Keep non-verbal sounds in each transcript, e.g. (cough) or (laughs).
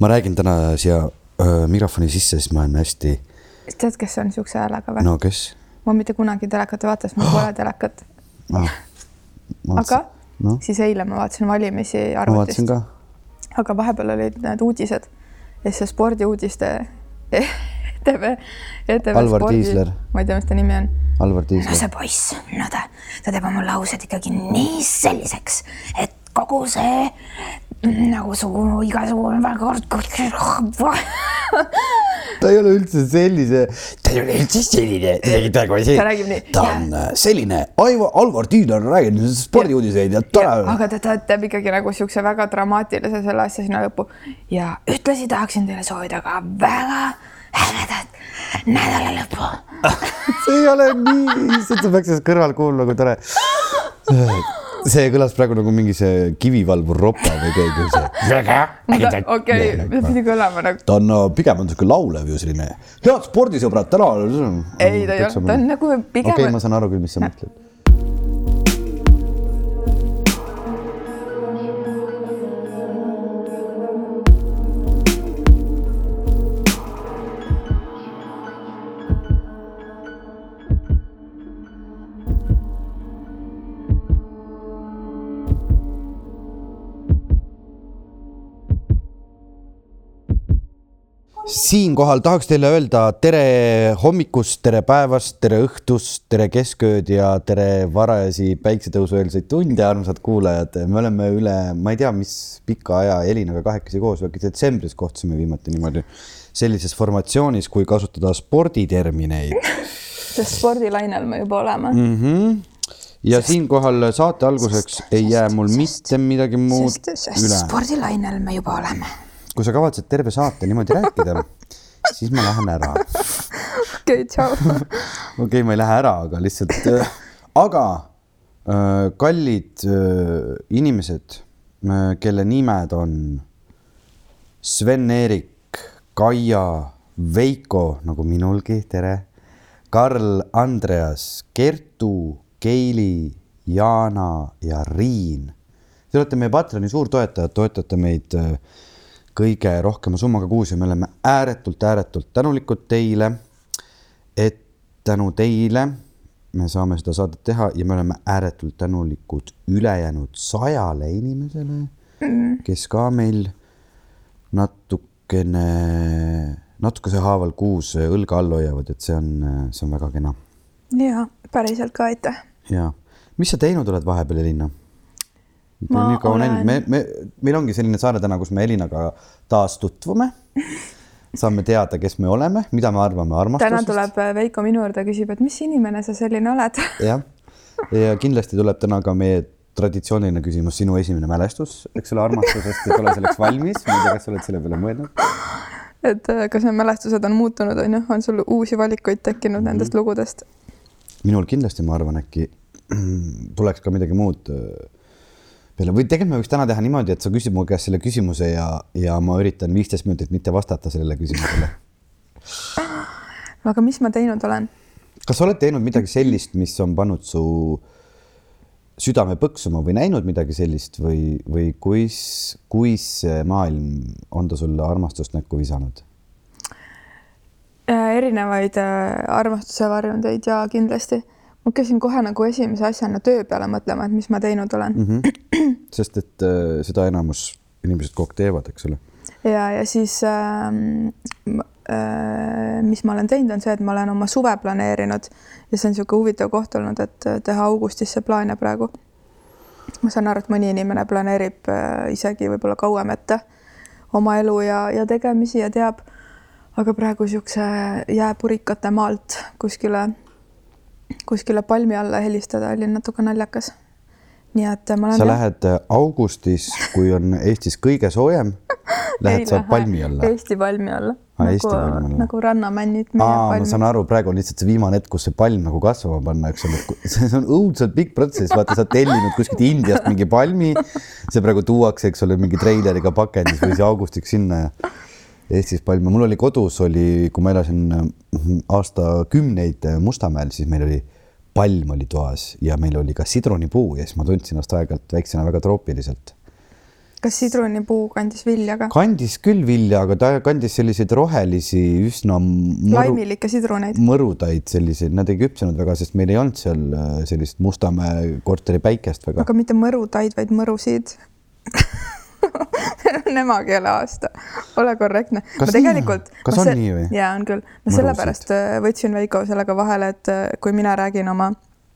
ma räägin täna siia öö, mikrofoni sisse, siis ma olen hästi. tead, kes on siukse häälega või? no kes? ma mitte kunagi telekat ei vaata, sest mul pole (gasps) telekat ah, aga no. siis eile ma vaatasin valimisi arvutist aga vahepeal olid need uudised ja siis see spordiuudiste ETV, ETV Alvar spordi, ma ei tea, mis ta nimi on. Alvar no Tiisler. see poiss, no ta, ta teeb oma laused ikkagi nii selliseks, et kogu see nagu su igasugune väga ta ei ole üldse sellise, ta ei ole üldse selline, ta räägib räägib nii. ta on äh, selline, Aivar, Alvar Tiisler on rääkinud spordiuudiseid ja ta. aga ta, ta teeb ikkagi nagu siukse väga dramaatilise selle asja sinna lõppu ja ühtlasi tahaksin teile soovida ka väga ägedat nädala lõppu. (laughs) see ei ole nii, seda peaks sellest kõrval kuulma, kui tore. (laughs) see kõlas praegu nagu mingi see kivivalvur Ropa või keegi see. okei, pidi kõlama nagu. ta on no, pigem on sihuke laulev ju selline, head spordisõbrad täna. ei, ta ei ole, ta on nagu pigem. okei okay,, ma saan aru küll, mis sa mõtled. Siinkohal tahaks teile öelda tere hommikust, tere päevast, tere õhtust, tere keskööd ja tere varajasi päiksetõusueelseid tunde, armsad kuulajad. me oleme üle, ma ei tea, mis pika aja Elinaga kahekesi koos, äkki detsembris kohtusime viimati niimoodi sellises formatsioonis, kui kasutada sporditermineid sest spordilainel me juba oleme mm. -hmm. ja siinkohal saate alguseks ei jää mul mitte midagi muud sest, sest üle. spordilainel me juba oleme. Kui sa kavatsed terve saate niimoodi rääkida, siis ma lähen ära okei, tšau. okei ma ei lähe ära, aga lihtsalt, aga äh, kallid äh, inimesed, kelle nimed on Sven-Erik, Kaia, Veiko nagu minulgi, tere. Karl, Andreas, Kertu, Keili, Jana ja Riin. Te olete meie Patreoni suurtoetajad, toetate meid äh, kõige rohkema summaga kuus ja me oleme ääretult, ääretult tänulikud teile. et tänu teile me saame seda saadet teha ja me oleme ääretult tänulikud ülejäänud sajale inimesele, kes ka meil natukene, natukese haaval kuus õlga all hoiavad, et see on, see on väga kena. ja päriselt ka aitäh. ja, mis sa teinud oled vahepeal, Elina? Ma nii kaua olen- me, me, meil ongi selline saade täna, kus me Elinaga taas tutvume. saame teada, kes me oleme, mida me arvame täna armastusest. tuleb äh, Veiko minu juurde, küsib, et mis inimene sa selline oled (laughs) jah, ja kindlasti tuleb täna ka meie traditsiooniline küsimus, sinu esimene mälestus, eks ole, armastusest, et ole selleks valmis, ma ei tea, kas sa oled selle peale mõelnud? et äh, kas need mälestused on muutunud, on ju, on sul uusi valikuid tekkinud Mhm. nendest lugudest? minul kindlasti, ma arvan, äkki (clears throat) tuleks ka midagi muud äh, peale või tegelikult me võiks täna teha niimoodi, et sa küsid mu käest selle küsimuse ja, ja ma üritan viisteist minutit mitte vastata sellele küsimusele. (laughs) aga mis ma teinud olen? kas sa oled teinud midagi sellist, mis on pannud su südame põksuma või näinud midagi sellist või, või kuis, kuis see maailm on ta sulle armastust näkku visanud? Äh, erinevaid äh, armastuse varjundeid ja kindlasti hakkasin kohe nagu esimese asjana töö peale mõtlema, et mis ma teinud olen mm. mm. -hmm. sest et äh, seda enamus inimesed kogu aeg teevad, eks ole. ja, ja siis ähm, äh, mis ma olen teinud, on see, et ma olen oma suve planeerinud ja see on niisugune huvitav koht olnud, et äh, teha augustisse plaane praegu. ma saan aru, et mõni inimene planeerib äh, isegi võib-olla kauem ette oma elu ja, ja tegemisi ja teab, aga praegu niisuguse jääpurikate maalt kuskile, kuskile palmi alla helistada oli natuke naljakas. nii et ma olen sa lähed äh, augustis, kui on Eestis kõige soojem, (laughs) lähed sa palmi alla? Eesti palmi alla palmi nagu, alla. nagu rannamännid. ma saan aru, praegu on lihtsalt see viimane hetk, kus see palm nagu kasvama panna, eks ole, (laughs) see on õudselt pikk protsess, vaata, sa oled tellinud kuskilt Indiast mingi palmi, see praegu tuuakse, eks ole, mingi treileriga pakendis või see augustiks sinna ja Eestis palme, mul oli kodus oli, kui ma elasin mm, aastakümneid Mustamäel, siis meil oli palm oli toas ja meil oli ka sidrunipuu ja siis ma tundsin ennast aeg-ajalt väiksena väga troopiliselt. kas sidrunipuu kandis vilja ka? kandis küll vilja, aga ta kandis selliseid rohelisi, üsna mõru, laimilikke sidruneid. mõrudaid selliseid, nad ei küpsenud väga, sest meil ei olnud seal äh, sellist Mustamäe korteri päikest väga. aga mitte mõrudaid, vaid mõrusid (laughs) (laughs) emakeele aasta, ole korrektne. Kas tegelikult. Kas on nii või? ja on küll, ma sellepärast äh, võtsin Veiko sellega vahele, et äh, kui mina räägin oma,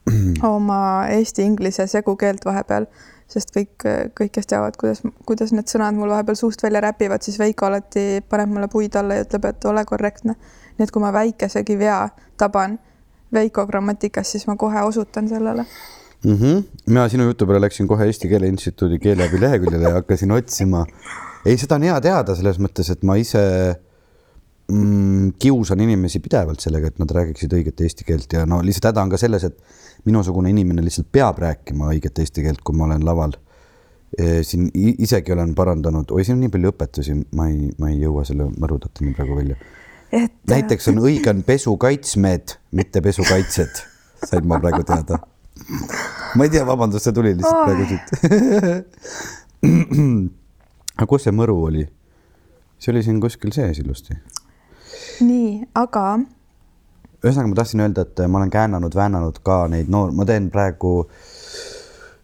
(clears throat) oma eesti-inglise segukeelt vahepeal, sest kõik, kõik, kes teavad, kuidas, kuidas need sõnad mul vahepeal suust välja räpivad, siis Veiko alati paneb mulle puid alla ja ütleb, et ole korrektne. nii et kui ma väikesegi vea taban Veiko grammatikas, siis ma kohe osutan sellele mm. -hmm. mina sinu jutu peale läksin kohe Eesti Keele Instituudi keeleabi leheküljele ja hakkasin otsima. ei, seda on hea teada selles mõttes, et ma ise mm, kiusan inimesi pidevalt sellega, et nad räägiksid õiget eesti keelt ja no lihtsalt häda on ka selles, et minusugune inimene lihtsalt peab rääkima õiget eesti keelt, kui ma olen laval. siin i- isegi olen parandanud, oi, siin on nii palju õpetusi, ma ei, ma ei jõua selle mõrudateni praegu välja. et näiteks on õige on pesukaitsmed, mitte pesukaitsjad, sain ma praegu teada. Ma ei tea, vabandust, see tuli lihtsalt praegu siit. (clears throat) aga kus see mõru oli? see oli siin kuskil sees ilusti. nii, aga ühesõnaga, ma tahtsin öelda, et ma olen käänanud, väänanud ka neid noor, ma teen praegu,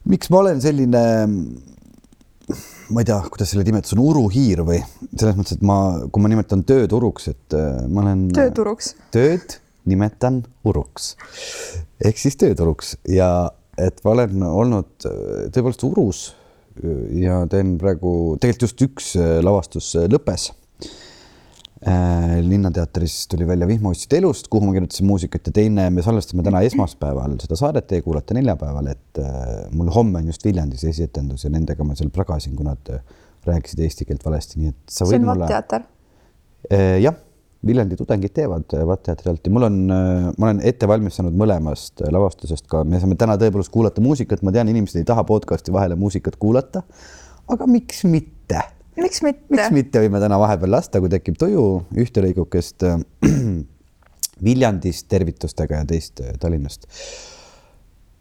miks ma olen selline, ma ei tea, kuidas selle nimetus on, uruhiir või selles mõttes, et ma, kui ma nimetan tööd uruks, et äh, ma olen. tööturuks. tööd nimetan uruks ehk siis tööturuks ja et ma olen olnud äh, tõepoolest Urus äh, ja teen praegu, tegelikult just üks äh, lavastus lõppes. linnateatris tuli välja Vihmaustide elust, kuhu ma kirjutasin muusikat ja teine, me salvestame täna esmaspäeval seda saadet, teie kuulate neljapäeval, et mul homme on just Viljandis esietendus ja nendega ma seal pragasin, kui nad rääkisid eesti keelt valesti, nii et sa see võid on mulle. Vatt-teater. jah Viljandi tudengid teevad Vatt-teatri alt ja mul on, ma olen ette valmistanud mõlemast lavastusest ka, me saame täna tõepoolest kuulata muusikat, ma tean, inimesed ei taha podcast'i vahele muusikat kuulata. aga miks mitte? miks mitte? miks mitte, võime täna vahepeal lasta, kui tekib tuju, ühte lõigukest (clears throat) Viljandist tervitustega ja teist äh, Tallinnast.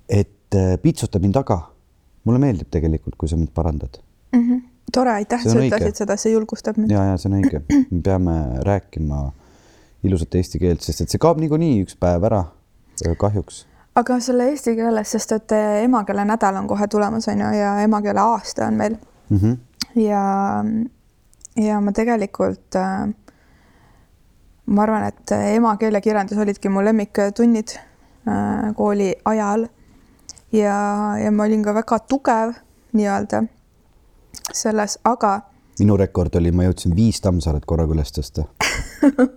et äh, pitsuta mind taga. mulle meeldib tegelikult, kui sa mind parandad mm. -hmm. Tore, aitäh, et sa ütlesid seda, see julgustab mind. ja, ja see on õige, me peame rääkima ilusat eesti keelt, sest et see kaob niikuinii üks päev ära, kahjuks. aga selle eesti keeles, sest et eh, emakeele nädal on kohe tulemas, on ju, ja emakeele aasta on meil mm. -hmm. ja, ja ma tegelikult äh, ma arvan, et emakeelekirjandus olidki mu lemmiktunnid äh, kooli ajal ja, ja ma olin ka väga tugev nii-öelda selles, aga minu rekord oli, ma jõudsin viis Tammsaaret korraga üles tõsta.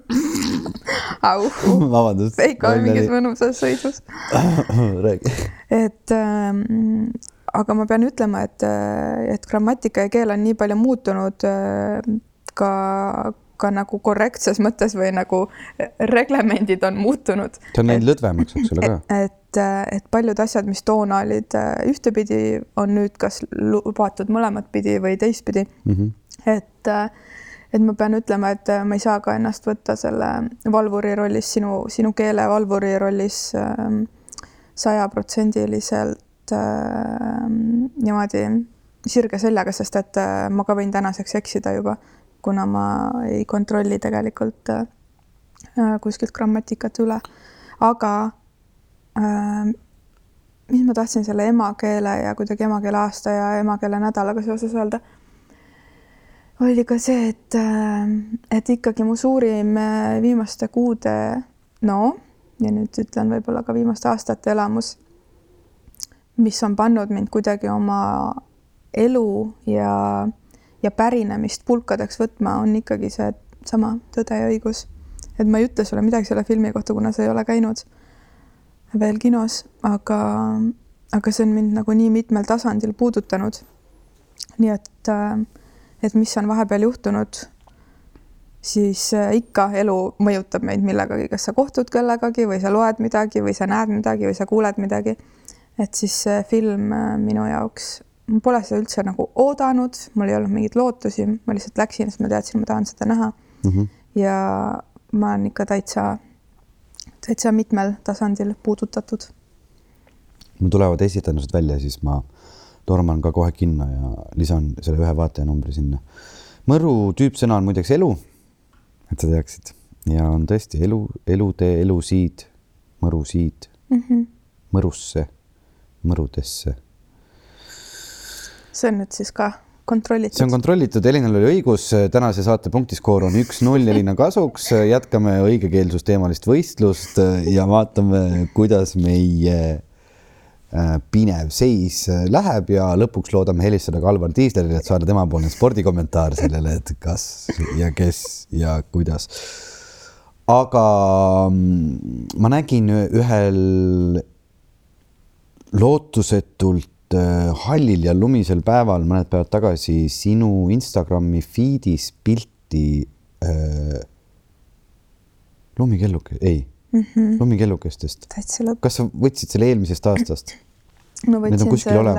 (laughs) au, vabandust. Veiko on mingis mõnusas sõidus. (laughs) räägi. et ähm, aga ma pean ütlema, et, et grammatika ja keel on nii palju muutunud äh, ka, ka nagu korrektses mõttes või nagu reglemendid on muutunud. see on läinud lõdvemaks, eks ole ka. et, et paljud asjad, mis toona olid äh, ühtepidi, on nüüd kas lubatud mõlemat pidi või teistpidi mm. -hmm. et, et ma pean ütlema, et ma ei saa ka ennast võtta selle valvuri rollis, sinu, sinu keele valvuri rollis sajaprotsendiliselt niimoodi sirge seljaga, sest et ma ka võin tänaseks eksida juba, kuna ma ei kontrolli tegelikult äh, kuskilt grammatikat üle. aga äh, mis ma tahtsin selle emakeele ja kuidagi emakeele aasta ja emakeele nädalaga seoses öelda oli ka see, et, et ikkagi mu suurim äh, viimaste kuude, no ja nüüd ütlen võib-olla ka viimaste aastate elamus, mis on pannud mind kuidagi oma elu ja, ja pärinemist pulkadeks võtma, on ikkagi see sama Tõde ja õigus. et ma ei ütle sulle midagi selle filmi kohta, kuna sa ei ole käinud veel kinos, aga, aga see on mind nagu nii mitmel tasandil puudutanud. nii et äh, et mis on vahepeal juhtunud, siis äh, ikka elu mõjutab meid millegagi, kas sa kohtud kellegagi või sa loed midagi või sa näed midagi või sa kuuled midagi. et siis see film äh, minu jaoks, ma pole seda üldse nagu oodanud, mul ei olnud mingeid lootusi, ma lihtsalt läksin, sest ma teadsin, ma tahan seda näha Mm -hmm. ja ma olen ikka täitsa, täitsa mitmel tasandil puudutatud. mul tulevad esitendused välja, siis ma torman ka kohe kinno ja lisan selle ühe vaatajanumbri sinna. mõru tüüpsõna on muideks elu, et sa teaksid ja on tõesti elu, elutee, elusiid, mõrusiid mm, -hmm. mõrusse, mõrudesse. See on nüüd siis ka kontrollitud. see on kontrollitud, Elinal oli õigus, tänase saate punktiskoor on üks-null Elina kasuks, jätkame õigekeelsusteemalist võistlust ja vaatame, kuidas meie äh, pinev seis läheb. Ja lõpuks loodame helistada Kalvar Tiislerile, et saada temapoolne spordikommentaar sellele, et kas ja kes ja kuidas. Aga mm, ma nägin ühel lootusetult hallil ja lumisel päeval mõned päevad tagasi sinu Instagrami feed'is pilti äh, lumikelluke, ei mm -hmm. lumikellukestest. kas sa võtsid selle eelmisest aastast? no võtsin selle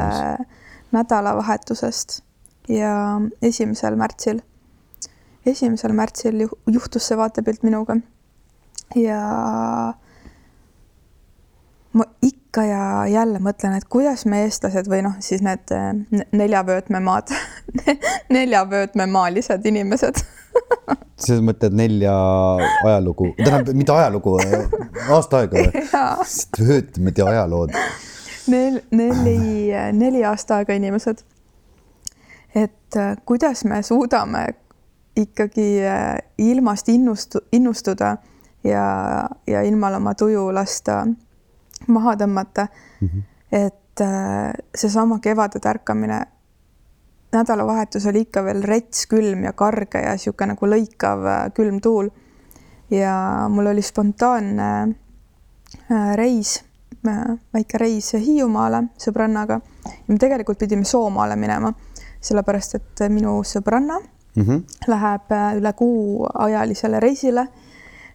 nädalavahetusest ja esimesel märtsil, esimesel märtsil juhtus see vaatepilt minuga ja ma ikka ja jälle mõtlen, et kuidas me, eestlased või noh, siis need neljavöötmemaad (laughs) neljavöötmemaalised inimesed (laughs) sa mõtled nelja ajalugu, tähendab mitte ajalugu, aasta aega või? (laughs) vöötmed ja ajalood. Nel-, neli, neli aasta aega inimesed. et äh, kuidas me suudame ikkagi äh, ilmast innustu-, innustuda ja, ja ilmal oma tuju lasta maha tõmmata mm. -hmm. et äh, seesama kevade tärkamine, nädalavahetus oli ikka veel rets külm ja karge ja niisugune nagu lõikav äh, külm tuul. ja mul oli spontaanne äh, reis, väike reis Hiiumaale sõbrannaga ja me tegelikult pidime Soomaale minema, sellepärast et minu sõbranna mm -hmm. läheb üle kuu ajalisele reisile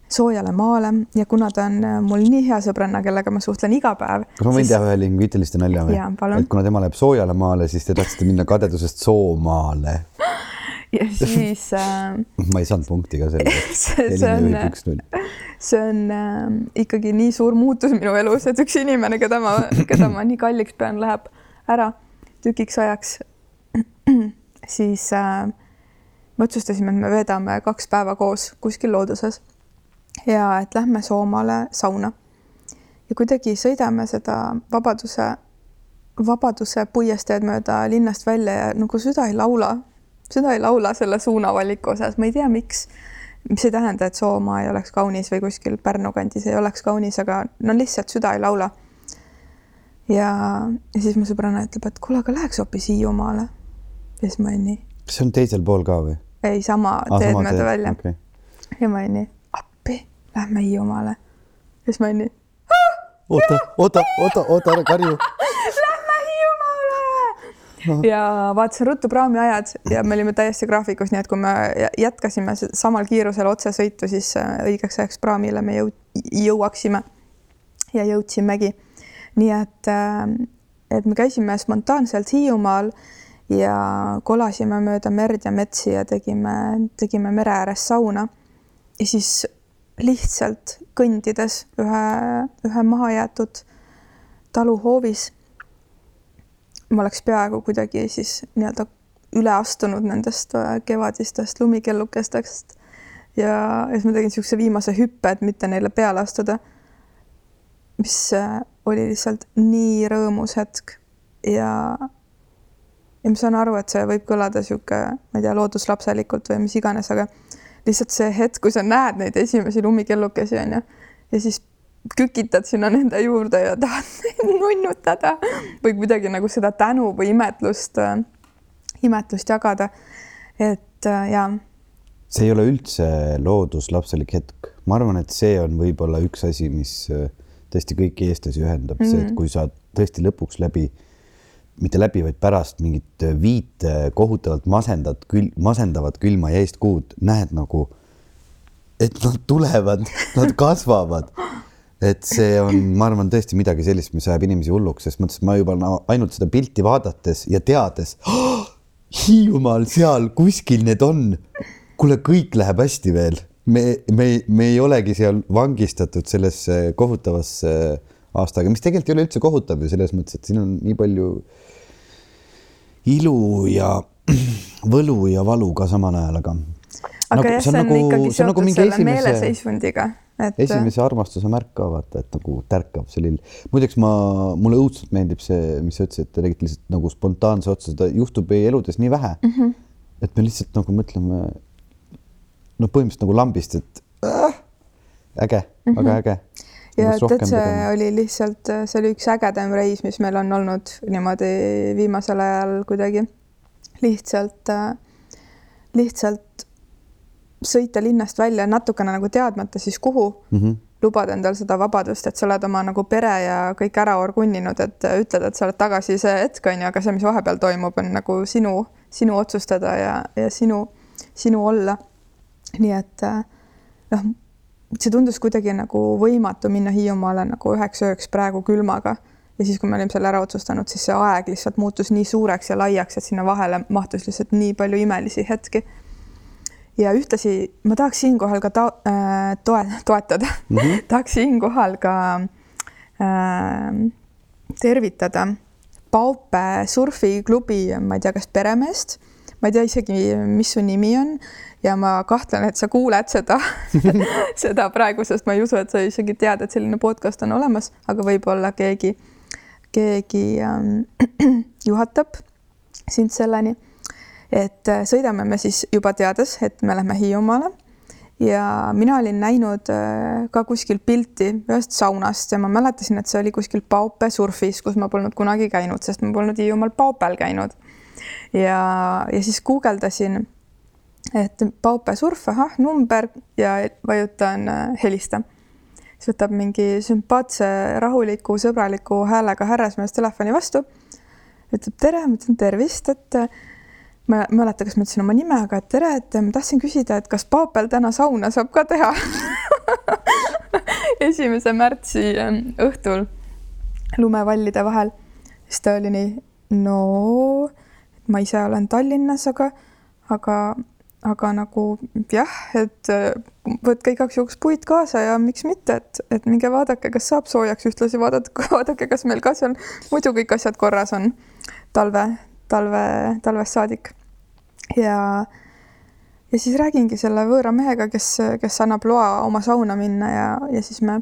soojale maale ja kuna ta on äh, mul nii hea sõbranna, kellega ma suhtlen iga päev. kas ma võin siis... teha ühe lingvistiliste nalja või? et kuna tema läheb soojale maale, siis te tahtsite minna kadedusest Soomaale. ja siis äh... (laughs) ma ei saanud punkti ka selle (laughs) see, see on, see on äh, ikkagi nii suur muutus minu elus, et üks inimene, keda ma, keda ma nii kalliks pean, läheb ära tükiks ajaks. (clears throat) siis äh, me otsustasime, et me veedame kaks päeva koos kuskil looduses ja et lähme Soomale sauna. ja kuidagi sõidame seda Vabaduse, Vabaduse puiesteed mööda linnast välja ja nagu süda ei laula, süda ei laula selle suunavaliku osas, ma ei tea, miks. mis ei tähenda, et Soomaa ei oleks kaunis või kuskil Pärnu kandis ei oleks kaunis, aga no lihtsalt süda ei laula. ja, ja siis mu sõbranna ütleb, et kuule, aga läheks hoopis Hiiumaale. ja siis ma olin nii. kas see on teisel pool ka või? ei, sama ah, teed mööda välja okay.. ja ma olin nii lähme Hiiumaale. ja siis ma olin nii. oota, oota, oota, oota, ära karju. Lähme Hiiumaale. ja vaatasin ruttu praamiajad ja me olime täiesti graafikus, nii et kui me jätkasime samal kiirusel otsesõitu, siis äh, õigeks ajaks praamile me jõu-, jõuaksime. ja jõudsimegi. nii et, äh, et me käisime spontaanselt Hiiumaal ja kolasime mööda merd ja metsi ja tegime, tegime mere ääres sauna. ja siis lihtsalt kõndides ühe, ühe mahajäetud talu hoovis. ma oleks peaaegu kuidagi siis nii-öelda üle astunud nendest äh, kevadistest lumikellukestest ja, ja siis ma tegin niisuguse viimase hüppe, et mitte neile peale astuda. mis äh, oli lihtsalt nii rõõmus hetk ja, ja ma saan aru, et see võib kõlada niisugune, ma ei tea, looduslapselikult või mis iganes, aga lihtsalt see hetk, kui sa näed neid esimesi lumikellukesi, onju, ja siis kükitad sinna nende juurde ja tahad (laughs) neid nunnutada või kuidagi nagu seda tänu või imetlust, äh, imetlust jagada. et äh, ja. see ei ole üldse looduslapselik hetk, ma arvan, et see on võib-olla üks asi, mis äh, tõesti kõiki eestlasi ühendab mm, -hmm. see, et mhm. kui sa tõesti lõpuks läbi mitte läbi, vaid pärast mingit viit kohutavalt masendat, kül-, masendavat külma jäist kuud näed nagu, et nad tulevad, nad kasvavad. et see on, ma arvan, tõesti midagi sellist, mis ajab inimesi hulluks, ses mõttes, ma juba ainult seda pilti vaadates ja teades oh,, Hiiumaal seal kuskil need on. kuule, kõik läheb hästi veel, me, me, me ei olegi seal vangistatud sellesse kohutavasse aastaga, mis tegelikult ei ole üldse kohutav ju selles mõttes, et siin on nii palju ilu ja (clears throat) võlu ja valu ka samal ajal, aga. aga jah, see on ikkagi seotud selle meeleseisundiga, et esimese armastuse märk ka vaata, et nagu tärkab see lill. muideks ma, mulle õudselt meeldib see, mis sa ütlesid, et te tegite lihtsalt nagu spontaanse otsuse, seda juhtub meie eludes nii vähe mm. -hmm. et me lihtsalt nagu mõtleme, no põhimõtteliselt nagu lambist, et äh, äge mm, -hmm. väga äge. Ja et see oli lihtsalt, see oli üks ägedam reis, mis meil on olnud niimoodi viimasel ajal kuidagi lihtsalt, lihtsalt sõita linnast välja natukene nagu teadmata siis kuhu mm. -hmm. lubada endale seda vabadust, et sa oled oma nagu pere ja kõik ära orgunninud, et ütled, et sa oled tagasi see hetk on ju, aga see, mis vahepeal toimub, on nagu sinu, sinu otsustada ja, ja sinu, sinu olla. nii et äh, noh, see tundus kuidagi nagu võimatu minna Hiiumaale nagu üheks ööks praegu külmaga ja siis, kui me olime selle ära otsustanud, siis see aeg lihtsalt muutus nii suureks ja laiaks, et sinna vahele mahtus lihtsalt nii palju imelisi hetki. ja ühtlasi ma tahaks siinkohal ka ta- äh,, toe-, toetada mm, -hmm. tahaks siinkohal ka äh, tervitada Paupe surfiklubi, ma ei tea, kas peremeest, ma ei tea isegi, mis su nimi on ja ma kahtlen, et sa kuuled seda (laughs) seda praegu, sest ma ei usu, et sa isegi tead, et selline podcast on olemas, aga võib-olla keegi, keegi ähm, (clears throat) juhatab sind selleni. et äh, sõidame me siis juba teades, et me lähme Hiiumaale ja mina olin näinud äh, ka kuskil pilti ühest saunast ja ma mäletasin, et see oli kuskil Paupe surfis, kus ma polnud kunagi käinud, sest ma polnud Hiiumaal Paupel käinud. ja, ja siis guugeldasin, et Paupe surf, ahah, number ja vajutan äh, helista. siis võtab mingi sümpaatse, rahuliku, sõbraliku häälega härrasmees telefoni vastu. ütleb tere, ma ütlen tervist, et äh, ma ei mäleta, kas ma ütlesin oma nime, aga et tere, et ma tahtsin küsida, et kas Paapel täna sauna saab ka teha (laughs) esimese märtsi ähm, õhtul lumevallide vahel. siis ta oli nii, no ma ise olen Tallinnas, aga, aga, aga nagu jah, et äh, võtke igaks juhuks puid kaasa ja miks mitte, et, et minge vaadake, kas saab soojaks, ühtlasi (laughs) vaadake, vaadake, kas meil ka seal muidu kõik asjad korras on talve, talve, talvest saadik. ja, ja siis räägingi selle võõra mehega, kes, kes annab loa oma sauna minna ja, ja siis me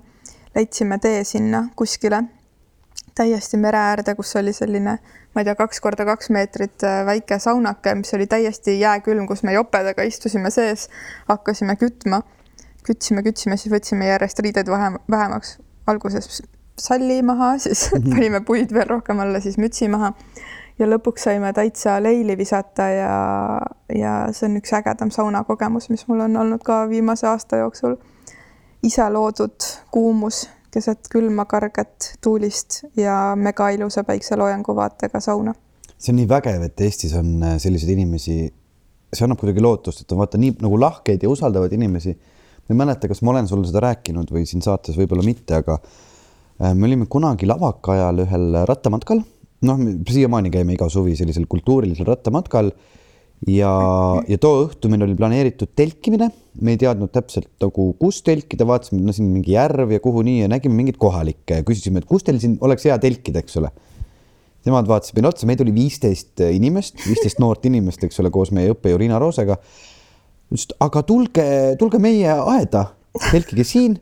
leidsime tee sinna kuskile täiesti mere äärde, kus oli selline, ma ei tea, kaks korda kaks meetrit äh, väike saunake, mis oli täiesti jääkülm, kus me jopedega istusime sees, hakkasime kütma, kütsime, kütsime, siis võtsime järjest riideid vähem, vähemaks. alguses salli maha, (laughs) siis panime puid veel rohkem alla, siis mütsi maha ja lõpuks saime täitsa leili visata ja, ja see on üks ägedam saunakogemus, mis mul on olnud ka viimase aasta jooksul. ise loodud kuumus keset külma karget tuulist ja mega ilusa päikseloojangu vaatega sauna. see on nii vägev, et Eestis on äh, selliseid inimesi, see annab kuidagi lootust, et on vaata nii nagu lahkeid ja usaldavaid inimesi. ma ei mäleta, kas ma olen sulle seda rääkinud või siin saates võib-olla mitte, aga äh, me olime kunagi lavaka ajal ühel rattamatkal, noh, siiamaani käime iga suvi sellisel kultuurilisel rattamatkal ja, ja too õhtu meil oli planeeritud telkimine, me ei teadnud täpselt nagu, kus telkida, vaatasime, no siin mingi järv ja kuhu nii ja nägime mingeid kohalikke. Ja küsisime, et kus teil siin oleks hea telkida, eks ole. Nemad vaatasid meile otsa, meid oli viisteist inimest, viisteist noort inimest, eks ole, koos meie õppejõu Riina Roosega. ütlesid, aga tulge, tulge meie aeda, telkige siin.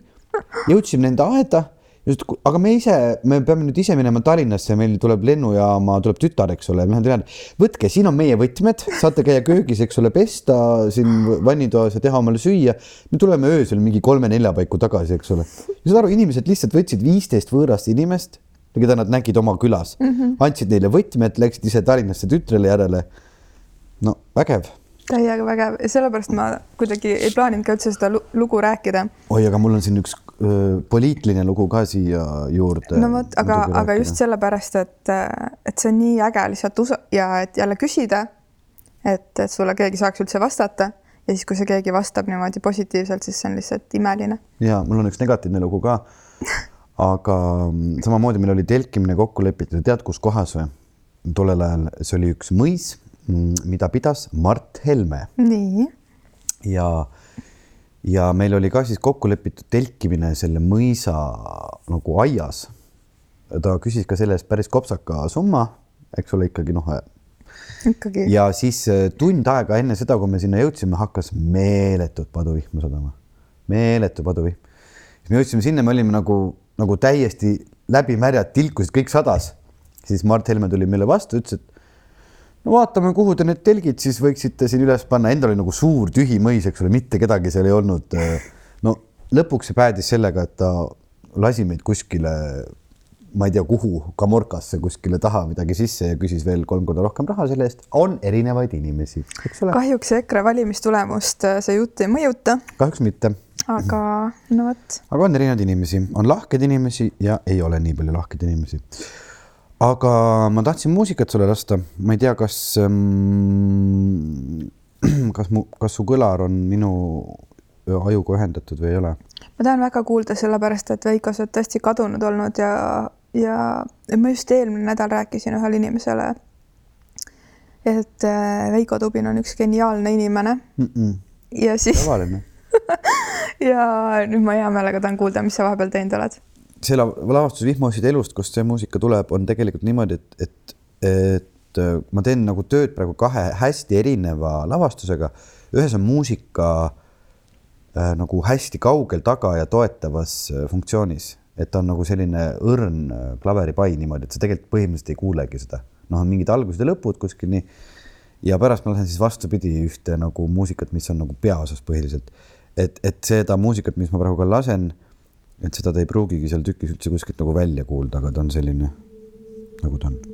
jõudsime nende aeda, aga me ise, me peame nüüd ise minema Tallinnasse, meil tuleb lennujaama, tuleb tütar, eks ole, ma tean, võtke, siin on meie võtmed, saate käia köögis, eks ole, pesta siin vannitoas ja teha omale süüa. me tuleme öösel mingi kolme-nelja paiku tagasi, eks ole. saad aru, inimesed lihtsalt võtsid viisteist võõrast inimest keda nad nägid oma külas mm, -hmm. andsid neile võtmed, läksid ise Tallinnasse tütrele järele. no vägev. täiega vägev sellepärast ma kuidagi ei plaaninud ka üldse seda lugu rääkida. oi, aga mul on siin üks poliitiline lugu ka siia juurde. no vot, aga, aga just sellepärast, et, et see on nii äge lihtsalt usu- ja et jälle küsida, et, et sulle keegi saaks üldse vastata ja siis, kui see keegi vastab niimoodi positiivselt, siis see on lihtsalt imeline. ja mul on üks negatiivne lugu ka. (laughs) aga mm, samamoodi meil oli telkimine kokku lepitud, tead, kus kohas või? tollel ajal see oli üks mõis, mida pidas Mart Helme nii, ja, ja meil oli ka siis kokku lepitud telkimine selle mõisa nagu aias. ta küsis ka selle eest päris kopsaka summa, eks ole, ikkagi noh, ikkagi. ja siis äh, tund aega enne seda, kui me sinna jõudsime, hakkas meeletut paduvihma sadama, meeletu paduvihm. siis me jõudsime sinna, me olime nagu, nagu täiesti läbimärjad, tilkusid kõik sadas. siis Mart Helme tuli meile vastu, ütles, et no vaatame, kuhu te need telgid siis võiksite siin üles panna, endal oli nagu suur tühi mõis, eks ole, mitte kedagi seal ei olnud. no lõpuks see päädis sellega, et ta lasi meid kuskile, ma ei tea, kuhu, Kamorkasse kuskile taha midagi sisse ja küsis veel kolm korda rohkem raha selle eest. on erinevaid inimesi, eks ole, kahjuks EKRE valimistulemust äh, see jutt ei mõjuta, kahjuks mitte, aga no vot, aga on erinevaid inimesi, on lahkeid inimesi ja ei ole nii palju lahkeid inimesi. Aga ma tahtsin muusikat sulle lasta, ma ei tea, kas ähm, (clears throat) kas mu, kas su kõlar on minu ajuga ühendatud või ei ole? ma tahan väga kuulda, sellepärast et Veiko, sa oled tõesti kadunud olnud ja, ja ma just eelmine nädal rääkisin ühele inimesele, et äh, Veiko Tubin on üks geniaalne inimene ja siis tavaline. (laughs) ja nüüd ma hea meelega tahan kuulda, mis sa vahepeal teinud oled. See la- lavastus Vihmasid elust, kust see muusika tuleb, on tegelikult niimoodi, et, et, et äh, ma teen nagu tööd praegu kahe hästi erineva lavastusega. ühes on muusika äh, nagu hästi kaugel taga ja toetavas äh, funktsioonis, et ta on nagu selline õrn äh, klaveripai niimoodi, et sa tegelikult põhimõtteliselt ei kuulegi seda. noh, on mingid algused ja lõpud kuskil nii. ja pärast ma lähen siis vastupidi ühte nagu muusikat, mis on nagu peaosas põhiliselt. et, et seda muusikat, mis ma praegu ka lasen et seda te ei pruugigi seal tükis üldse kuskilt nagu välja kuulda, aga ta on selline, nagu ta on.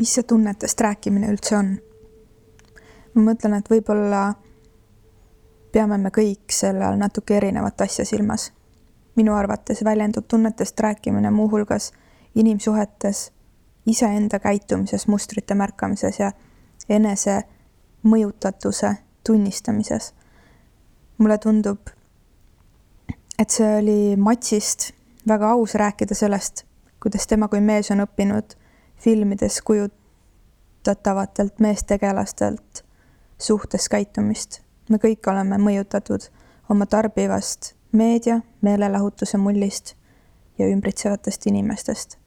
Mis see tunnetest rääkimine üldse on? ma mõtlen, et võib-olla peame me kõik selle all natuke erinevat asja silmas. minu arvates väljendub tunnetest rääkimine muuhulgas inimsuhetes, iseenda käitumises, mustrite märkamises ja enese mõjutatuse tunnistamises. mulle tundub, et see oli Matsist väga aus rääkida sellest, kuidas tema kui mees on õppinud filmides kujutatavatelt meestegelastelt suhtes käitumist. me kõik oleme mõjutatud oma tarbivast meedia, meelelahutuse mullist ja ümbritsevatest inimestest.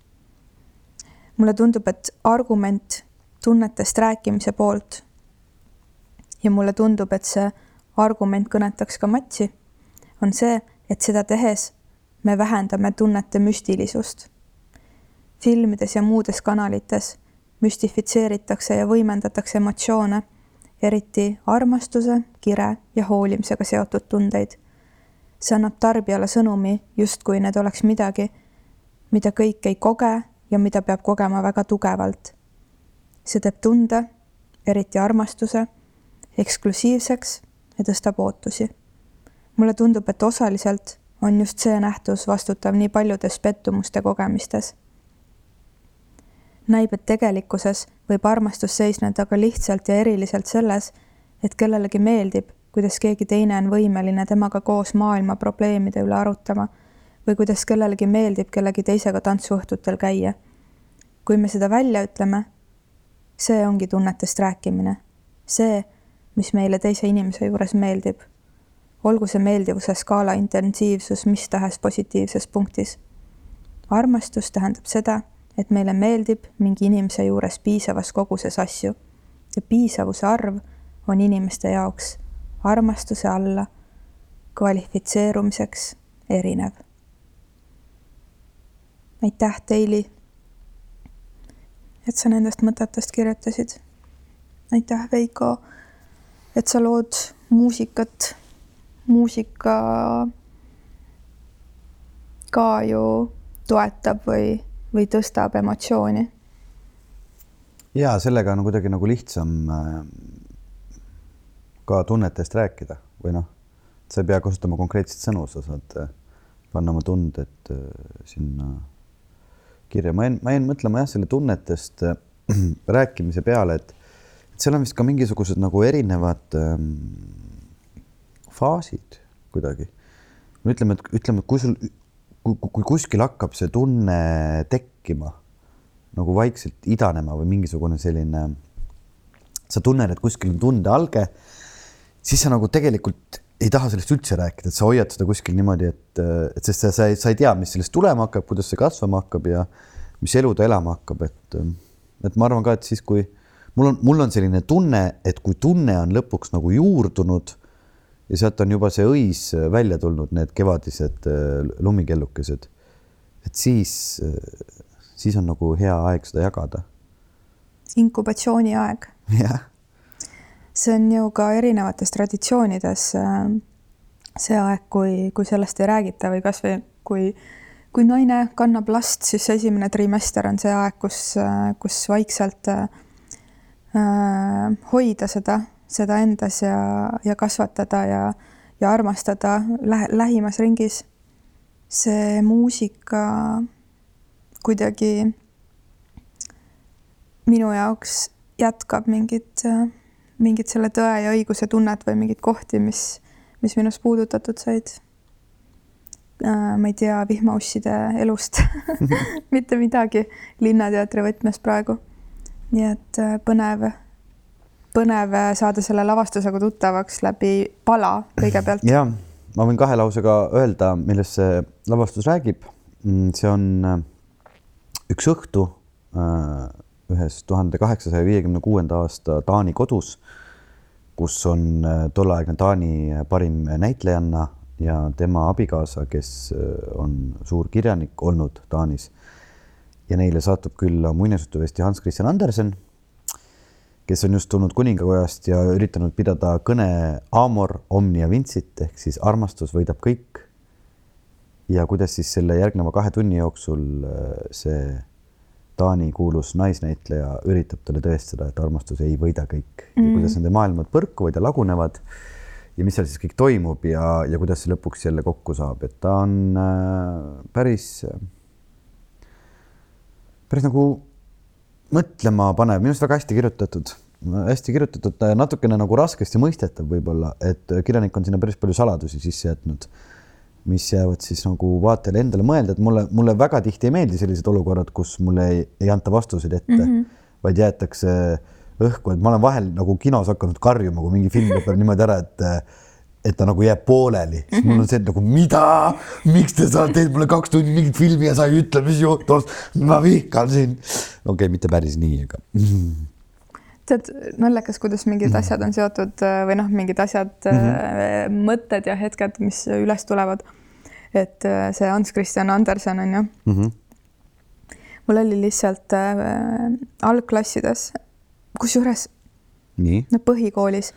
mulle tundub, et argument tunnetest rääkimise poolt ja mulle tundub, et see argument kõnetaks ka Matsi, on see, et seda tehes me vähendame tunnete müstilisust filmides ja muudes kanalites müstifitseeritakse ja võimendatakse emotsioone eriti armastuse, kire ja hoolimisega seotud tundeid. see annab tarbijale sõnumi, justkui need oleks midagi, mida kõik ei koge ja mida peab kogema väga tugevalt. see teeb tunde, eriti armastuse, eksklusiivseks ja tõstab ootusi. mulle tundub, et osaliselt on just see nähtus vastutav nii paljudes pettumuste kogemistes. Näib, et tegelikkuses võib armastus seisneda ka lihtsalt ja eriliselt selles, et kellelegi meeldib, kuidas keegi teine on võimeline temaga koos maailma probleemide üle arutama või kuidas kellelegi meeldib kellegi teisega tantsuõhtutel käia. kui me seda välja ütleme, see ongi tunnetest rääkimine. see, mis meile teise inimese juures meeldib. olgu see meeldivuse skaala intensiivsus mis tahes positiivses punktis. armastus tähendab seda, et meile meeldib mingi inimese juures piisavas koguses asju ja piisavuse arv on inimeste jaoks armastuse alla kvalifitseerumiseks erinev. aitäh, Teili, et sa nendest mõtetest kirjutasid. aitäh, Veiko, et sa lood muusikat. muusika ka ju toetab või, või tõstab emotsiooni. ja sellega on kuidagi nagu lihtsam äh, ka tunnetest rääkida või noh, sa ei pea kasutama konkreetseid sõnu, sa saad äh, panna oma tunded äh, sinna kirja. ma jäin, ma jäin mõtlema jah, selle tunnetest (clears throat) rääkimise peale, et seal on vist ka mingisugused nagu erinevad ähm, faasid kuidagi. ütleme, et ütleme, kui sul, kui, kui kuskil hakkab see tunne tekkima nagu vaikselt idanema või mingisugune selline, sa tunned, et kuskil on tundealge, siis sa nagu tegelikult ei taha sellest üldse rääkida, et sa hoiad seda kuskil niimoodi, et, et sest sa, sa, sa ei tea, mis sellest tulema hakkab, kuidas see kasvama hakkab ja mis elu ta elama hakkab, et, et ma arvan ka, et siis, kui mul on, mul on selline tunne, et kui tunne on lõpuks nagu juurdunud ja sealt on juba see õis välja tulnud, need kevadised äh, lumikellukesed, et siis, siis on nagu hea aeg seda jagada. inkubatsiooniaeg. (laughs) jah see on ju ka erinevates traditsioonides äh, see aeg, kui, kui sellest ei räägita või kasvõi kui, kui naine kannab last, siis esimene trimester on see aeg, kus, äh, kus vaikselt äh, hoida seda, seda endas ja, ja kasvatada ja, ja armastada lähe, lähimas ringis. see muusika kuidagi minu jaoks jätkab mingit mingit selle tõe ja õiguse tunnet või mingeid kohti, mis, mis minust puudutatud said. Äh, ma ei tea vihmausside elust (laughs) mitte midagi Linnateatri võtmes praegu. nii et äh, põnev, põnev saada selle lavastusega tuttavaks läbi pala kõigepealt. ja ma võin kahe lausega öelda, millest see lavastus räägib. Mm, see on äh, üks õhtu ühes tuhande kaheksasaja viiekümne kuuenda aasta Taani kodus, kus on äh, tolleaegne Taani parim näitlejanna ja tema abikaasa, kes äh, on suur kirjanik olnud Taanis. ja neile satub külla muinasjutuvesti Hans Christian Andersen, kes on just tulnud kuningakojast ja üritanud pidada kõne Amor omnia vincit ehk siis armastus võidab kõik. ja kuidas siis selle järgneva kahe tunni jooksul äh, see Taani kuulus naisnäitleja üritab talle tõestada, et armastus ei võida kõik mm. -hmm. kuidas nende maailmad põrkuvad ja lagunevad ja mis seal siis kõik toimub ja, ja kuidas see lõpuks jälle kokku saab, et ta on äh, päris, päris nagu mõtlema panev, minu arust väga hästi kirjutatud, hästi kirjutatud, natukene nagu raskesti mõistetav võib-olla, et kirjanik on sinna päris palju saladusi sisse jätnud mis jäävad siis nagu vaatajale endale mõelda, et mulle, mulle väga tihti ei meeldi sellised olukorrad, kus mulle ei, ei anta vastuseid ette mm, -hmm. vaid jäetakse õhku, et ma olen vahel nagu kinos hakanud karjuma, kui mingi film lõpeb niimoodi ära, et et ta nagu jääb pooleli, siis mm -hmm. mul on see nagu mida, miks te saate, teed mulle kaks tundi mingit filmi ja sa ei ütle, mis juhtus, ma vihkan sind. okei okay,, mitte päris nii, aga tead, naljakas, kuidas mingid mm asjad on seotud äh, või noh, mingid asjad mm, -hmm. mõtted ja hetked, mis üles tulevad. et äh, see Hans Christian Andersen on ju mm. -hmm. mul oli lihtsalt äh, algklassides, kusjuures no põhikoolis.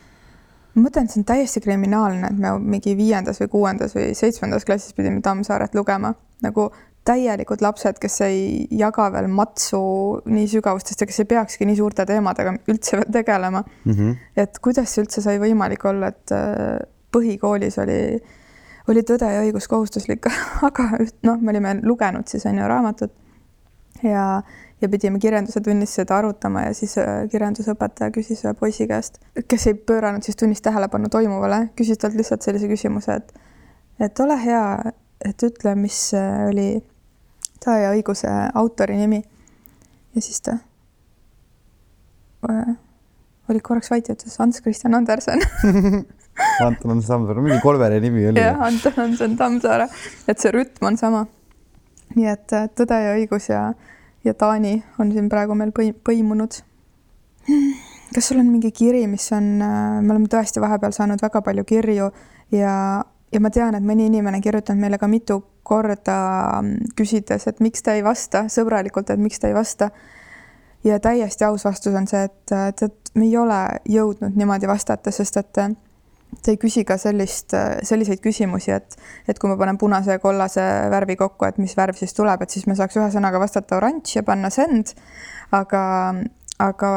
Ma mõtlen, et see on täiesti kriminaalne, et me mingi viiendas või kuuendas või seitsmendas klassis pidime Tammsaaret lugema nagu täielikud lapsed, kes ei jaga veel matsu nii sügavustest ja kes ei peakski nii suurte teemadega üldse veel tegelema mm. -hmm. et kuidas see üldse sai võimalik olla, et äh, põhikoolis oli, oli Tõde ja õigus kohustuslik, (laughs) aga noh, me olime lugenud siis on ju raamatut ja, ja pidime kirjanduse tunnis seda arutama ja siis äh, kirjandusõpetaja küsis ühe poisi käest, kes ei pööranud siis tunnis tähelepanu toimuvale, küsis talt lihtsalt sellise küsimuse, et et ole hea, et ütle, mis äh, oli Tõe ja õiguse autori nimi. ja siis ta äh, oli korraks vait ja ütles Ants Christian Andersen (laughs) Anton on Samsaar, mingi Kolvere nimi oli. jah, Anton Hansen Tammsaare, et see rütm on sama. nii et äh, Tõde ja õigus ja, ja Taani on siin praegu meil põi-, põimunud. kas sul on mingi kiri, mis on, me oleme tõesti vahepeal saanud väga palju kirju ja, ja ma tean, et mõni inimene kirjutanud meile ka mitu korda mm, küsides, et miks ta ei vasta, sõbralikult, et miks ta ei vasta. ja täiesti aus vastus on see, et, et, et me ei ole jõudnud niimoodi vastata, sest et ta ei küsi ka sellist, selliseid küsimusi, et, et kui ma panen punase ja kollase värvi kokku, et mis värv siis tuleb, et siis me saaks ühe sõnaga vastata oranž ja panna send. aga, aga,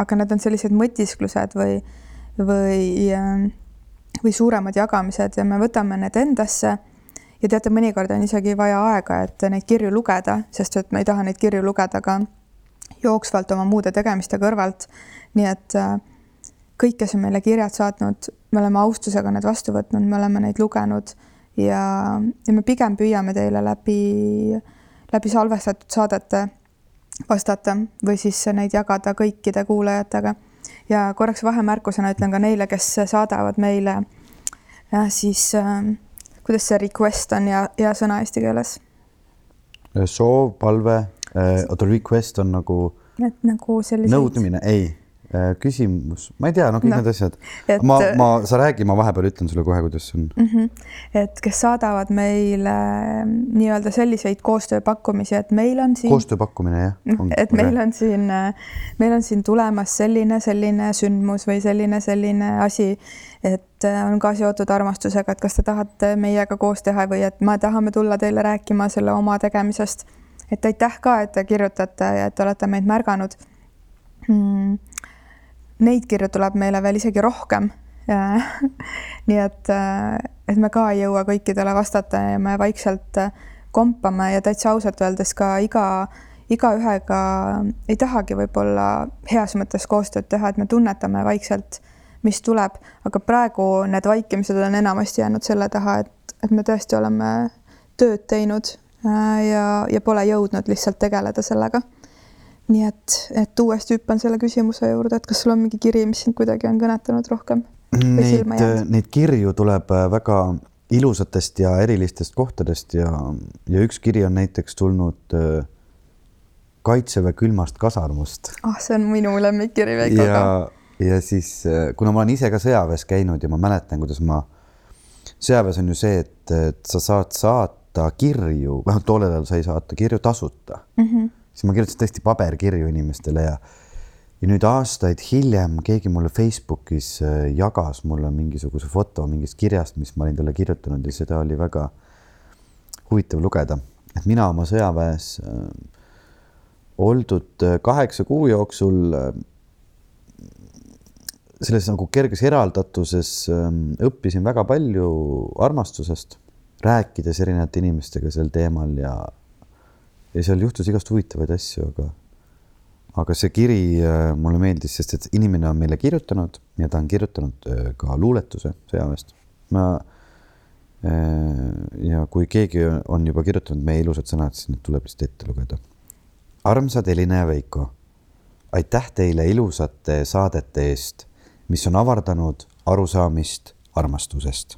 aga need on sellised mõtisklused või, või, või suuremad jagamised ja me võtame need endasse. ja teate, mõnikord on isegi vaja aega, et neid kirju lugeda, sest et me ei taha neid kirju lugeda ka jooksvalt oma muude tegemiste kõrvalt. nii et äh, kõik, kes on meile kirjad saatnud, me oleme austusega need vastu võtnud, me oleme neid lugenud ja, ja me pigem püüame teile läbi, läbi salvestatud saadete vastata või siis neid jagada kõikide kuulajatega. ja korraks vahemärkusena ütlen ka neile, kes saadavad meile ja siis äh, kuidas see request on ja, ja sõna eesti keeles, soov, palve, oota request on nagu et nagu selliseid. nõudmine, ei, küsimus, ma ei tea, no kõik No, need asjad ma, ma, sa räägi, ma vahepeal ütlen sulle kohe, kuidas see on. mm. -hmm. et kes saadavad meile nii-öelda selliseid koostööpakkumisi, et meil on siin, koostöö pakkumine, jah. et meil on siin, meil on siin tulemas selline, selline sündmus või selline, selline asi, et äh, on ka seotud armastusega, et kas te tahate meiega koos teha või et me tahame tulla teile rääkima selle oma tegemisest. et aitäh ka, et te kirjutate ja et te olete meid märganud mm,. Neid kirju tuleb meile veel isegi rohkem. (laughs) nii et, et me ka ei jõua kõikidele vastata ja me vaikselt äh, kompame ja täitsa ausalt öeldes ka iga, igaühega ei tahagi võib-olla heas mõttes koostööd teha, et me tunnetame vaikselt, mis tuleb, aga praegu need vaikimised on enamasti jäänud selle taha, et, et me tõesti oleme tööd teinud äh, ja, ja pole jõudnud lihtsalt tegeleda sellega nii et, et uuesti hüppan selle küsimuse juurde, et kas sul on mingi kiri, mis sind kuidagi on kõnetanud rohkem? Neid jäänud?, neid kirju tuleb äh, väga ilusatest ja erilistest kohtadest ja, ja üks kiri on näiteks tulnud äh, Kaitseväe külmast kasarmust ah, see on minu lemmikkiri Veikoga. ja, ja siis, kuna ma olen ise ka sõjaväes käinud ja ma mäletan, kuidas ma, sõjaväes on ju see, et, et sa saad saata kirju, vähemalt tollel ajal sai saata kirju tasuta mm. -hmm. Siis ma kirjutasin tõesti paberkirju inimestele ja, ja nüüd aastaid hiljem keegi mulle Facebookis äh, jagas mulle mingisuguse foto mingist kirjast, mis ma olin talle kirjutanud ja seda oli väga huvitav lugeda, et mina oma sõjaväes äh, oldud äh, kaheksa kuu jooksul selles nagu kerges eraldatuses ähm, õppisin väga palju armastusest, rääkides erinevate inimestega sel teemal ja ja seal juhtus igast huvitavaid asju, aga aga see kiri äh, mulle meeldis, sest et inimene on meile kirjutanud ja ta on kirjutanud äh, ka luuletuse sõjaväest. ma äh, ja kui keegi on juba kirjutanud meie ilusad sõnad, siis need tuleb lihtsalt ette lugeda. armsad Elina ja Veiko, aitäh teile ilusate saadete eest mis on avardanud arusaamist armastusest.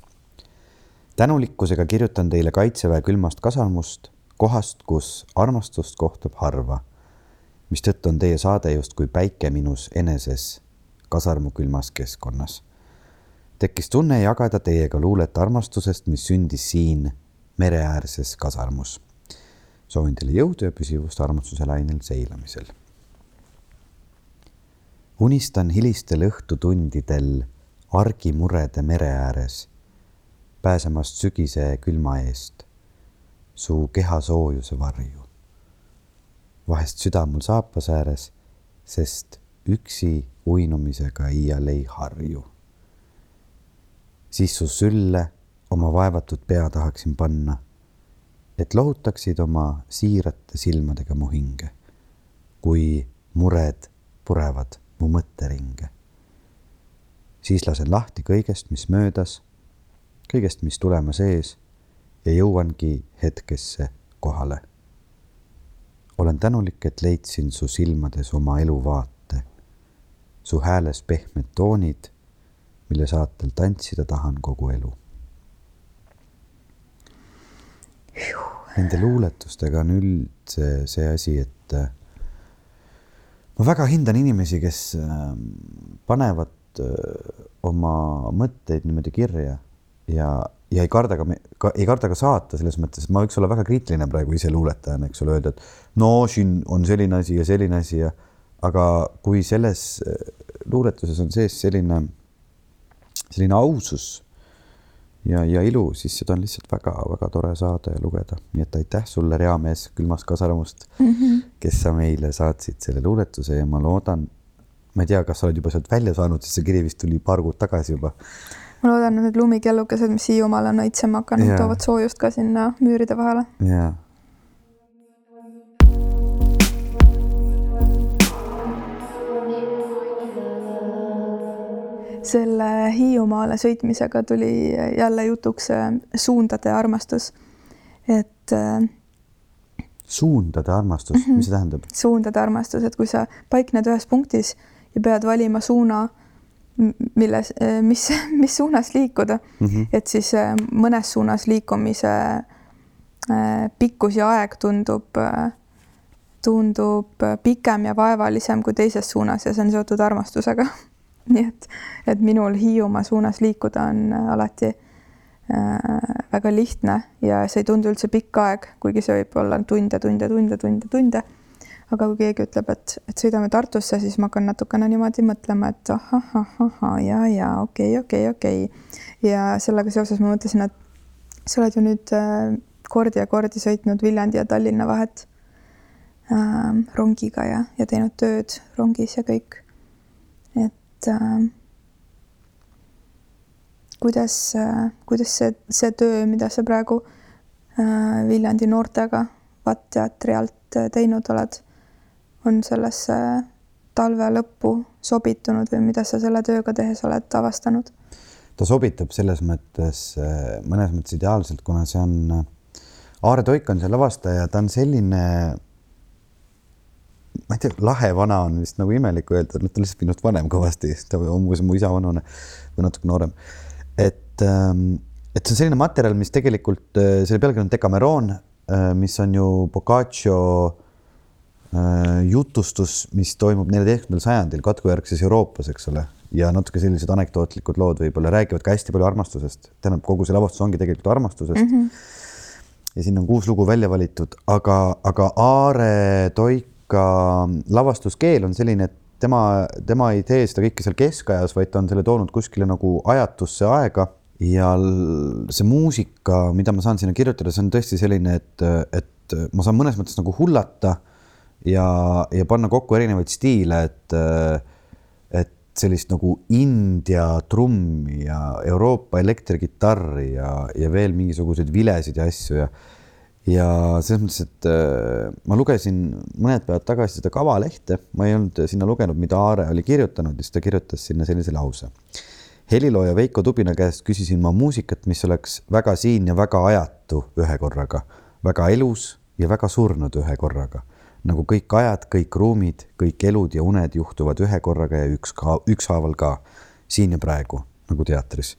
tänulikkusega kirjutan teile Kaitseväe külmast kasarmust, kohast, kus armastust kohtab harva, mistõttu on teie saade justkui päike minus eneses kasarmu külmas keskkonnas. tekkis tunne jagada teiega luulet armastusest, mis sündis siin mereäärses kasarmus. soovin teile jõudu ja püsivust armastuse lainel seilamisel unistan hilistel õhtutundidel argimurede mere ääres, pääsemast sügise külma eest, su keha soojuse varju. vahest süda mul saapas ääres, sest üksi uinumisega iial ei harju. siis su sülle oma vaevatud pea tahaksin panna, et lohutaksid oma siirate silmadega mu hinge, kui mured purevad mu mõtteringe. siis lasen lahti kõigest, mis möödas, kõigest, mis tulemas ees ja jõuangi hetkesse kohale. olen tänulik, et leidsin su silmades oma eluvaate, su hääles pehmed toonid, mille saatel tantsida tahan kogu elu. Nende luuletustega on üldse see asi, et äh, ma väga hindan inimesi, kes ähm, panevad äh, oma mõtteid niimoodi kirja ja, ja ei karda ka, ka, ei karda ka saata selles mõttes, et ma võiks olla väga kriitiline praegu ise luuletajana, eks ole, öelda, et no siin on selline asi ja selline asi ja aga kui selles äh, luuletuses on sees selline, selline ausus ja, ja ilu, siis seda on lihtsalt väga-väga tore saada ja lugeda. nii et aitäh sulle, reamees külmast kasaramust mm, -hmm. kes sa meile saatsid selle luuletuse ja ma loodan, ma ei tea, kas sa oled juba sealt välja saanud, sest see kiri vist tuli paar kuud tagasi juba. Ma loodan, et need lumikellukesed, mis Hiiumaal on õitsema hakanud, toovad soojust ka sinna müüride vahele. jaa selle Hiiumaale sõitmisega tuli jälle jutuks äh, suundade armastus, et. Äh, suundade armastus mm, -hmm. mis see tähendab? suundade armastus, et kui sa paikned ühes punktis ja pead valima suuna, milles, äh, mis, (laughs) mis suunas liikuda mm, -hmm. et siis mõnes suunas liikumise pikkus ja aeg tundub, tundub pikem ja vaevalisem kui teises suunas ja see on seotud armastusega (laughs) nii et, et minul Hiiumaa suunas liikuda on äh, alati äh, väga lihtne ja see ei tundu üldse pikk aeg, kuigi see võib olla tunde, tunde, tunde, tunde, tunde. Aga kui keegi ütleb, et, et sõidame Tartusse, siis ma hakkan natukene niimoodi mõtlema, et ahah, ahah, ja, ja okei okay,, okei okay,, okei. Okay.. ja sellega seoses ma mõtlesin, et sa oled ju nüüd äh, kordi ja kordi sõitnud Viljandi ja Tallinna vahet äh, rongiga ja, ja teinud tööd rongis ja kõik. Et äh, kuidas äh,, kuidas see, see töö, mida sa praegu äh, Viljandi noortega Vatt teatri alt äh, teinud oled, on sellesse talve lõppu sobitunud või mida sa selle tööga tehes oled avastanud? ta sobitab selles mõttes, äh, mõnes mõttes ideaalselt, kuna see on, äh, Aare Toik on see lavastaja, ta on selline ma ei tea, lahe vana on vist nagu imelik öelda, ta on lihtsalt minust vanem kõvasti, ta on umbes mu isa vanune või natuke noorem. et, ähm, et see on selline materjal, mis tegelikult, äh, selle pealkiri on Decameron, mis on ju Boccaccio jutustus, mis toimub neljateistkümnendal sajandil katkujärgses Euroopas, eks ole, ja natuke sellised anekdootlikud lood võib-olla räägivad ka hästi palju armastusest, tähendab, kogu see lavastus ongi tegelikult armastusest mm. -hmm. ja siin on kuus lugu välja valitud, aga, aga Aare Toik ka lavastuskeel on selline, et tema, tema ei tee seda kõike seal keskajas, vaid ta on selle toonud kuskile nagu ajatusse aega ja see muusika, mida ma saan sinna kirjutada, see on tõesti selline, et, et ma saan mõnes mõttes nagu hullata ja, ja panna kokku erinevaid stiile, et, et sellist nagu India trummi ja Euroopa elektrikitarri ja, ja veel mingisuguseid vilesid ja asju ja ja selles mõttes, et äh, ma lugesin mõned päevad tagasi seda kavalehte, ma ei olnud sinna lugenud, mida Aare oli kirjutanud ja siis ta kirjutas sinna sellise lause. helilooja Veiko Tubina käest küsisin ma muusikat, mis oleks väga siin ja väga ajatu ühe korraga, väga elus ja väga surnud ühe korraga. Nagu kõik ajad, kõik ruumid, kõik elud ja uned juhtuvad ühe korraga ja üks ka, ükshaaval ka, siin ja praegu nagu teatris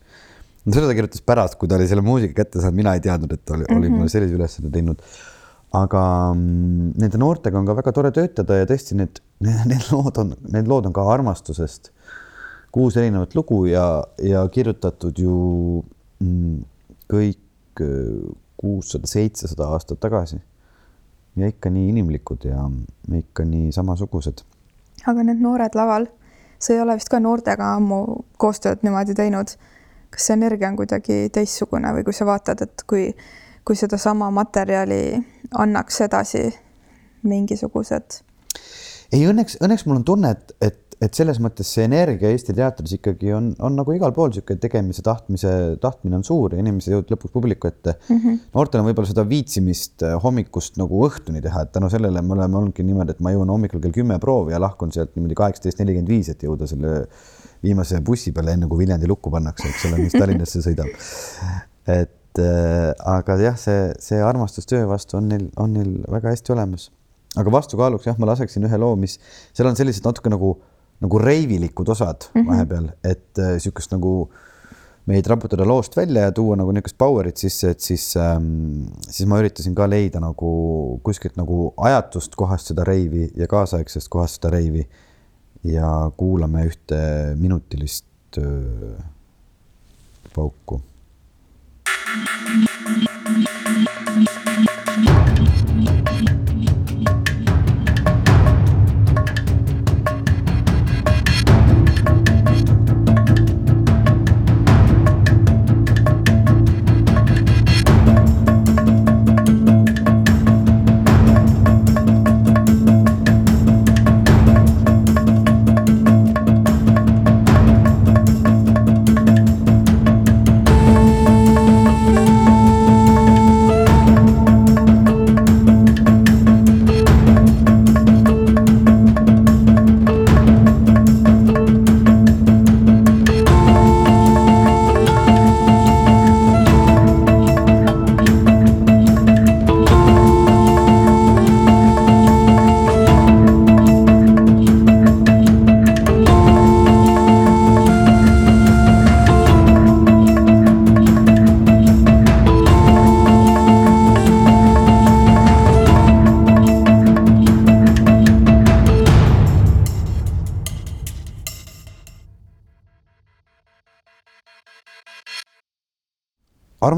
no seda ta kirjutas pärast, kui ta oli selle muusika kätte saanud, mina ei teadnud, et oli mm, -hmm. oli mulle sellise ülesande teinud. aga mm, nende noortega on ka väga tore töötada ja tõesti need, need lood on, need lood on ka armastusest. kuus erinevat lugu ja, ja kirjutatud ju mm, kõik äh, kuussada, seitsesada aastat tagasi. Ja ikka nii inimlikud ja ikka nii samasugused. aga need noored laval sa ei ole vist ka noortega ammu koostööd niimoodi teinud. kas see energia on kuidagi teistsugune või kui sa vaatad, et kui, kui sedasama materjali annaks edasi mingisugused? ei, õnneks, õnneks mul on tunne, et, et et selles mõttes see energia Eesti teatris ikkagi on, on nagu igal pool niisugune tegemise tahtmise, tahtmine on suur ja inimesed jõuavad lõpuks publiku ette mm. -hmm. noortel on võib-olla seda viitsimist äh, hommikust nagu õhtuni teha, et tänu sellele me oleme olnudki niimoodi, et ma jõuan hommikul kell kümme proovi ja lahkun sealt niimoodi kaheksateist nelikümmend viis, et jõuda selle viimase bussi peale, enne kui Viljandi lukku pannakse, eks ole, mis Tallinnasse sõidab. et äh, aga jah, see, see armastus töö vastu on neil, on neil väga hästi olemas. aga vastukaaluks jah, ma laseksin ühe loo, mis seal on sellised natuke nagu nagu reivilikud osad mm -hmm. vahepeal, et niisugust äh, nagu meid raputada loost välja ja tuua nagu niisugust power'it sisse, et siis ähm,, siis ma üritasin ka leida nagu kuskilt nagu ajatust kohast seda reivi ja kaasaegsest kohast seda reivi. ja kuulame ühte minutilist äh, pauku.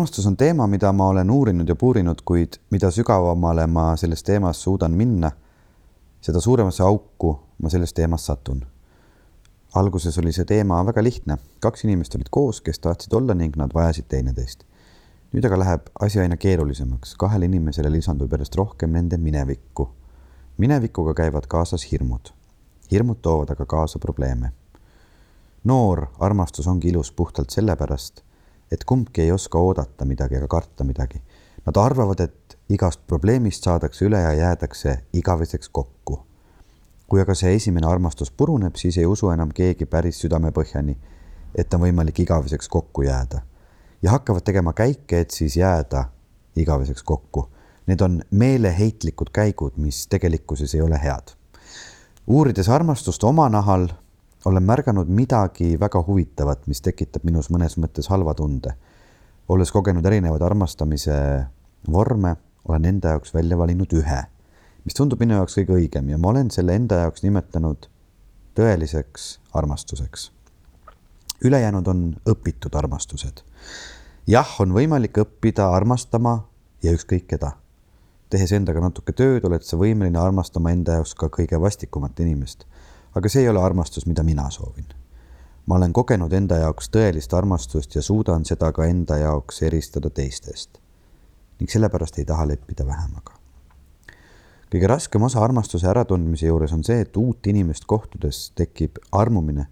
Armastus on teema, mida ma olen uurinud ja puurinud, kuid mida sügavamale ma selles teemas suudan minna, seda suuremasse auku ma selles teemas satun. alguses oli see teema väga lihtne, kaks inimest olid koos, kes tahtsid olla ning nad vajasid teineteist. nüüd aga läheb asi aina keerulisemaks, kahele inimesele lisandub järjest rohkem nende minevikku. minevikuga käivad kaasas hirmud. hirmud toovad aga kaasa probleeme. noor armastus ongi ilus puhtalt sellepärast et kumbki ei oska oodata midagi ega karta midagi. Nad arvavad, et igast probleemist saadakse üle ja jäädakse igaveseks kokku. kui aga see esimene armastus puruneb, siis ei usu enam keegi päris südamepõhjani, et on võimalik igaveseks kokku jääda ja hakkavad tegema käike, et siis jääda igaveseks kokku. Need on meeleheitlikud käigud, mis tegelikkuses ei ole head. uurides armastust oma nahal olen märganud midagi väga huvitavat, mis tekitab minus mõnes mõttes halva tunde. olles kogenud erinevaid armastamise vorme, olen enda jaoks välja valinud ühe, mis tundub minu jaoks kõige õigem ja ma olen selle enda jaoks nimetanud tõeliseks armastuseks. ülejäänud on õpitud armastused. jah, on võimalik õppida armastama ja ükskõik keda. tehes endaga natuke tööd, oled sa võimeline armastama enda jaoks ka kõige vastikumat inimest aga see ei ole armastus, mida mina soovin. ma olen kogenud enda jaoks tõelist armastust ja suudan seda ka enda jaoks eristada teistest. ning sellepärast ei taha leppida vähemaga. kõige raskem osa armastuse äratundmise juures on see, et uut inimest kohtudes tekib armumine,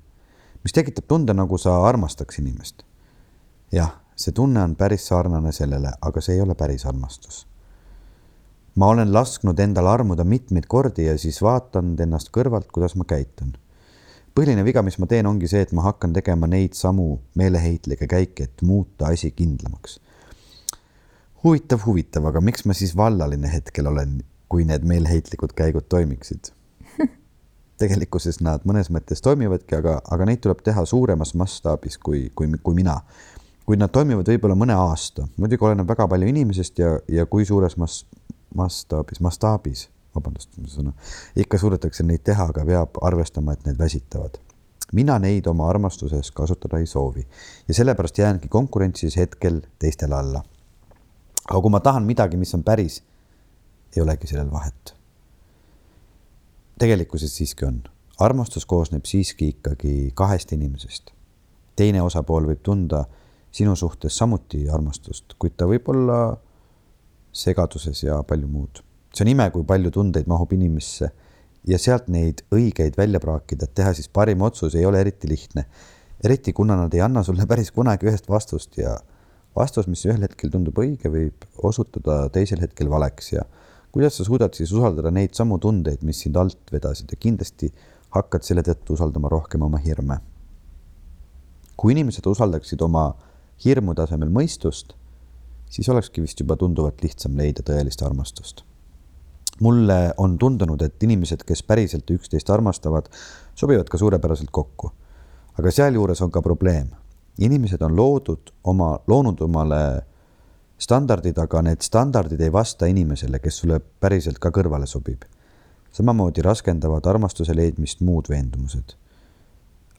mis tekitab tunde, nagu sa armastaks inimest. jah, see tunne on päris sarnane sellele, aga see ei ole päris armastus ma olen lasknud endal armuda mitmeid kordi ja siis vaatanud ennast kõrvalt, kuidas ma käitun. põhiline viga, mis ma teen, ongi see, et ma hakkan tegema neid samu meeleheitlikke käike, et muuta asi kindlamaks. huvitav, huvitav, aga miks ma siis vallaline hetkel olen, kui need meeleheitlikud käigud toimiksid? (laughs) tegelikkuses nad mõnes mõttes toimivadki, aga, aga neid tuleb teha suuremas mastaabis kui, kui, kui mina kuid nad toimivad võib-olla mõne aasta, muidugi oleneb väga palju inimesest ja, ja kui suures mas-, mastaabis, mastaabis, vabandust, sõna, ikka suudetakse neid teha, aga peab arvestama, et need väsitavad. mina neid oma armastuses kasutada ei soovi ja sellepärast jäängi konkurentsis hetkel teistele alla. aga kui ma tahan midagi, mis on päris, ei olegi sellel vahet. tegelikkuses siiski on, armastus koosneb siiski ikkagi kahest inimesest. teine osapool võib tunda sinu suhtes samuti armastust, kuid ta võib olla segaduses ja palju muud. see on ime, kui palju tundeid mahub inimesse ja sealt neid õigeid välja praakida, et teha siis parim otsus, ei ole eriti lihtne. eriti kuna nad ei anna sulle päris kunagi ühest vastust ja vastus, mis ühel hetkel tundub õige, võib osutuda teisel hetkel valeks ja kuidas sa suudad siis usaldada neid samu tundeid, mis sind alt vedasid ja kindlasti hakkad selle tõttu usaldama rohkem oma hirme. kui inimesed usaldaksid oma hirmu tasemel mõistust, siis olekski vist juba tunduvalt lihtsam leida tõelist armastust mulle on tundunud, et inimesed, kes päriselt üksteist armastavad, sobivad ka suurepäraselt kokku. aga sealjuures on ka probleem. inimesed on loodud oma, loonud omale standardid, aga need standardid ei vasta inimesele, kes sulle päriselt ka kõrvale sobib. samamoodi raskendavad armastuse leidmist muud veendumused.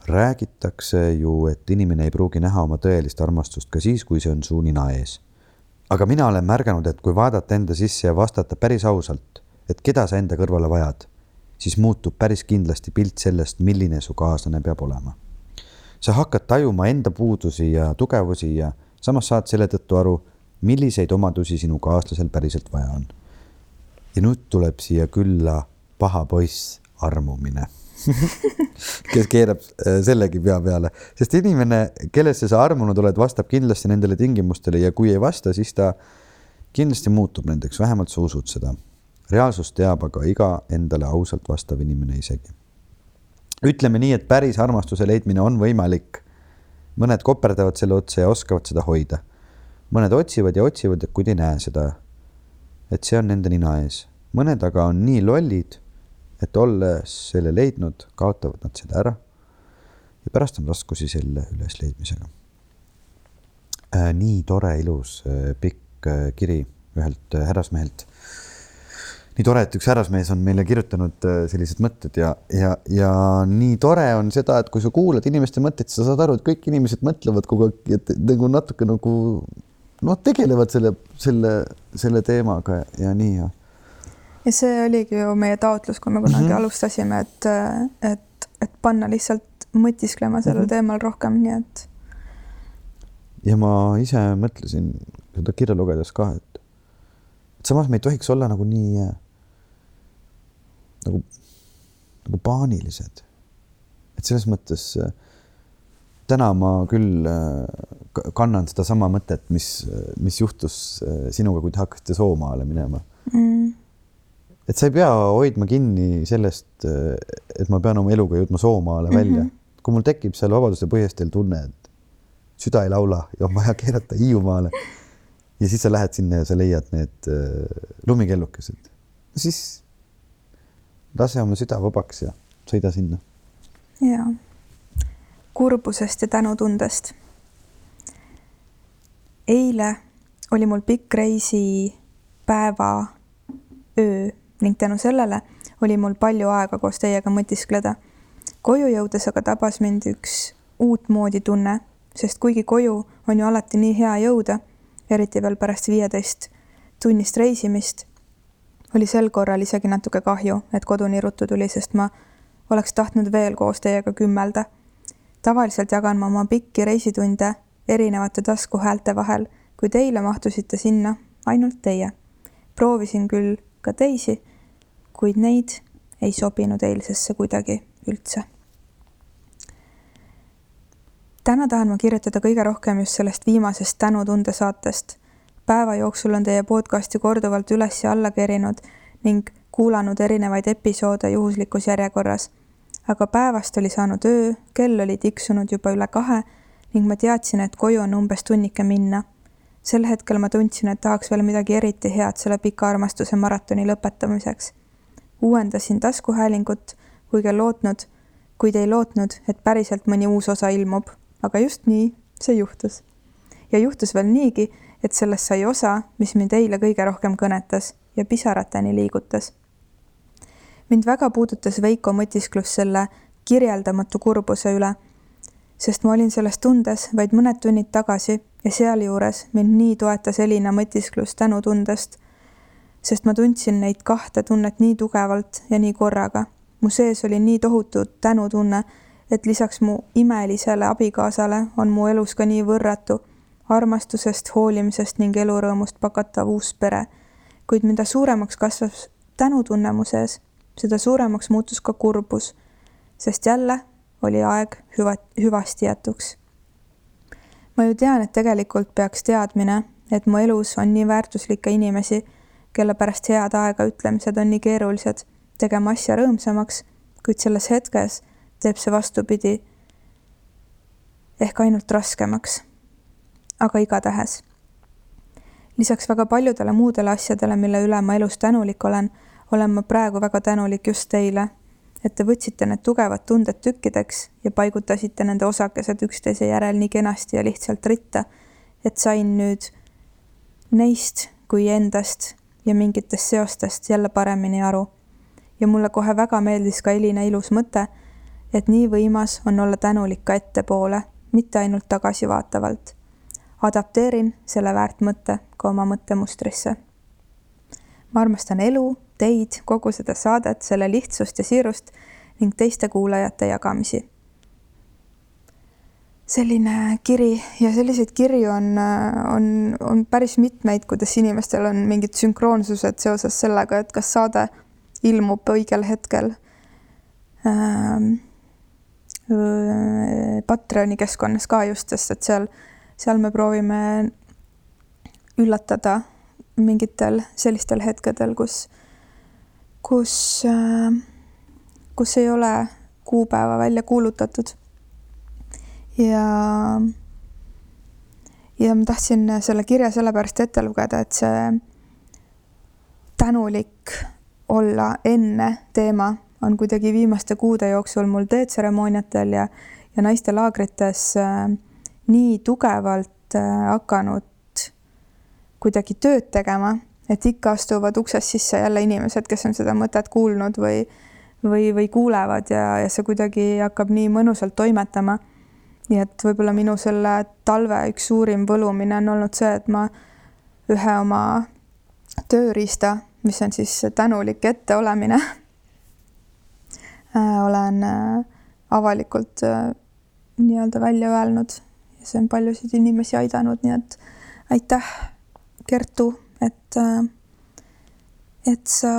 räägitakse ju, et inimene ei pruugi näha oma tõelist armastust ka siis, kui see on suu nina ees. Aga mina olen märganud, et kui vaadata enda sisse ja vastata päris ausalt et keda sa enda kõrvale vajad, siis muutub päris kindlasti pilt sellest, milline su kaaslane peab olema. sa hakkad tajuma enda puudusi ja tugevusi ja samas saad selle tõttu aru, milliseid omadusi sinu kaaslasel päriselt vaja on. ja nüüd tuleb siia külla paha poiss armumine (laughs) kes keerab äh, sellegi pea peale, sest inimene, kellesse sa armunud oled, vastab kindlasti nendele tingimustele ja kui ei vasta, siis ta kindlasti muutub nendeks, vähemalt sa usud seda reaalsust teab aga iga endale ausalt vastav inimene isegi. ütleme nii, et päris armastuse leidmine on võimalik. mõned koperdavad selle otsa ja oskavad seda hoida. mõned otsivad ja otsivad, kuid ei näe seda, et see on nende nina ees. mõned aga on nii lollid, et olles selle leidnud, kaotavad nad selle ära. ja pärast on raskusi selle ülesleidmisega äh,. nii tore, ilus äh, pikk äh, kiri ühelt härrasmehelt nii tore, et üks härrasmees on meile kirjutanud sellised mõtted ja, ja, ja nii tore on seda, et kui sa kuulad inimeste mõtteid, sa saad aru, et kõik inimesed mõtlevad kogu aeg, et nagu natuke nagu noh, tegelevad selle, selle, selle teemaga ja nii ja. Ja see oligi ju meie taotlus, kui me kunagi mm -hmm. alustasime, et, et, et panna lihtsalt mõtisklema sellel mm -hmm. teemal rohkem, nii et. ja ma ise mõtlesin seda kirja lugedes ka, et, et samas me ei tohiks olla nagu nii nagu, nagu paanilised. et selles mõttes täna ma küll kannan sedasama mõtet, mis, mis juhtus sinuga, kui te hakkasite Soomaale minema mm.. Et sa ei pea hoidma kinni sellest, et ma pean oma eluga jõudma Soomaale välja mm. -hmm. kui mul tekib seal Vabaduse põhjastel tunne, et süda ei laula ja on vaja keerata Hiiumaale ja siis sa lähed sinna ja sa leiad need lumikellukesed, siis lase oma süda vabaks ja sõida sinna. ja kurbusest ja tänutundest. eile oli mul pikk reisipäeva öö ning tänu sellele oli mul palju aega koos teiega mõtiskleda. koju jõudes aga tabas mind üks uutmoodi tunne, sest kuigi koju on ju alati nii hea jõuda, eriti veel pärast viieteist tunnist reisimist oli sel korral isegi natuke kahju, et koduni ruttu tuli, sest ma oleks tahtnud veel koos teiega kümmelda. tavaliselt jagan ma oma pikki reisitunde erinevate taskuhäälte vahel, kuid eile mahtusite sinna ainult teie. proovisin küll ka teisi, kuid neid ei sobinud eilsesse kuidagi üldse. täna tahan ma kirjutada kõige rohkem just sellest viimasest tänutunde saatest päeva jooksul on teie podcasti korduvalt üles ja alla kerinud ning kuulanud erinevaid episoode juhuslikus järjekorras. aga päevast oli saanud öö, kell oli tiksunud juba üle kahe ning ma teadsin, et koju on umbes tunnike minna. Sel hetkel ma tundsin, et tahaks veel midagi eriti head selle pika armastuse maratoni lõpetamiseks. uuendasin taskuhäälingut, kuigi lootnud, kuid ei lootnud, et päriselt mõni uus osa ilmub, aga just nii see juhtus. ja juhtus veel niigi et sellest sai osa, mis mind eile kõige rohkem kõnetas ja pisarateni liigutas. mind väga puudutas Veiko mõtisklus selle kirjeldamatu kurbuse üle, sest ma olin selles tundes vaid mõned tunnid tagasi ja sealjuures mind nii toetas Elina mõtisklus tänutundest, sest ma tundsin neid kahte tunnet nii tugevalt ja nii korraga mu sees oli nii tohutu tänutunne, et lisaks mu imelisele abikaasale on mu elus ka nii võrratu armastusest, hoolimisest ning elurõõmust pakatav uus pere. kuid mida suuremaks kasvas tänutunne mu sees, seda suuremaks muutus ka kurbus, sest jälle oli aeg hüva, hüvasti jätuks. ma ju tean, et tegelikult peaks teadmine, et mu elus on nii väärtuslikke inimesi, kelle pärast head aega ütlemised on nii keerulised, tegema asja rõõmsamaks, kuid selles hetkes teeb see vastupidi ehk ainult raskemaks. aga igatahes. lisaks väga paljudele muudele asjadele, mille üle ma elus tänulik olen, olen ma praegu väga tänulik just teile, et te võtsite need tugevad tunded tükkideks ja paigutasite nende osakesed üksteise järel nii kenasti ja lihtsalt ritta, et sain nüüd neist kui endast ja mingitest seostest jälle paremini aru. ja mulle kohe väga meeldis ka Elina ilus mõte, et nii võimas on olla tänulik ka ettepoole, mitte ainult tagasivaatavalt. adapteerin selle väärt mõtte ka oma mõttemustrisse. Ma armastan elu, teid, kogu seda saadet, selle lihtsust ja siirust ning teiste kuulajate jagamisi selline kiri ja selliseid kirju on, on, on päris mitmeid, kuidas inimestel on mingid sünkroonsused seoses sellega, et kas saade ilmub õigel hetkel ähm,. Patreoni keskkonnas ka just, sest et seal, seal me proovime üllatada mingitel sellistel hetkedel, kus, kus äh,, kus ei ole kuupäeva välja kuulutatud. Ja, ja ma tahtsin selle kirja sellepärast ette lugeda, et see tänulik olla enne teema on kuidagi viimaste kuude jooksul mul teetseremooniatel ja, ja naistelaagrites äh, nii tugevalt äh, hakanud kuidagi tööd tegema, et ikka astuvad uksest sisse jälle inimesed, kes on seda mõtet kuulnud või, või, või kuulevad ja, ja see kuidagi hakkab nii mõnusalt toimetama. Nii et võib-olla minu selle talve üks suurim võlumine on olnud see, et ma ühe oma tööriista, mis on siis tänulik etteolemine äh, olen äh, avalikult äh, nii-öelda välja öelnud. Ja see on paljusid inimesi aidanud, nii et aitäh, Kertu, et, et sa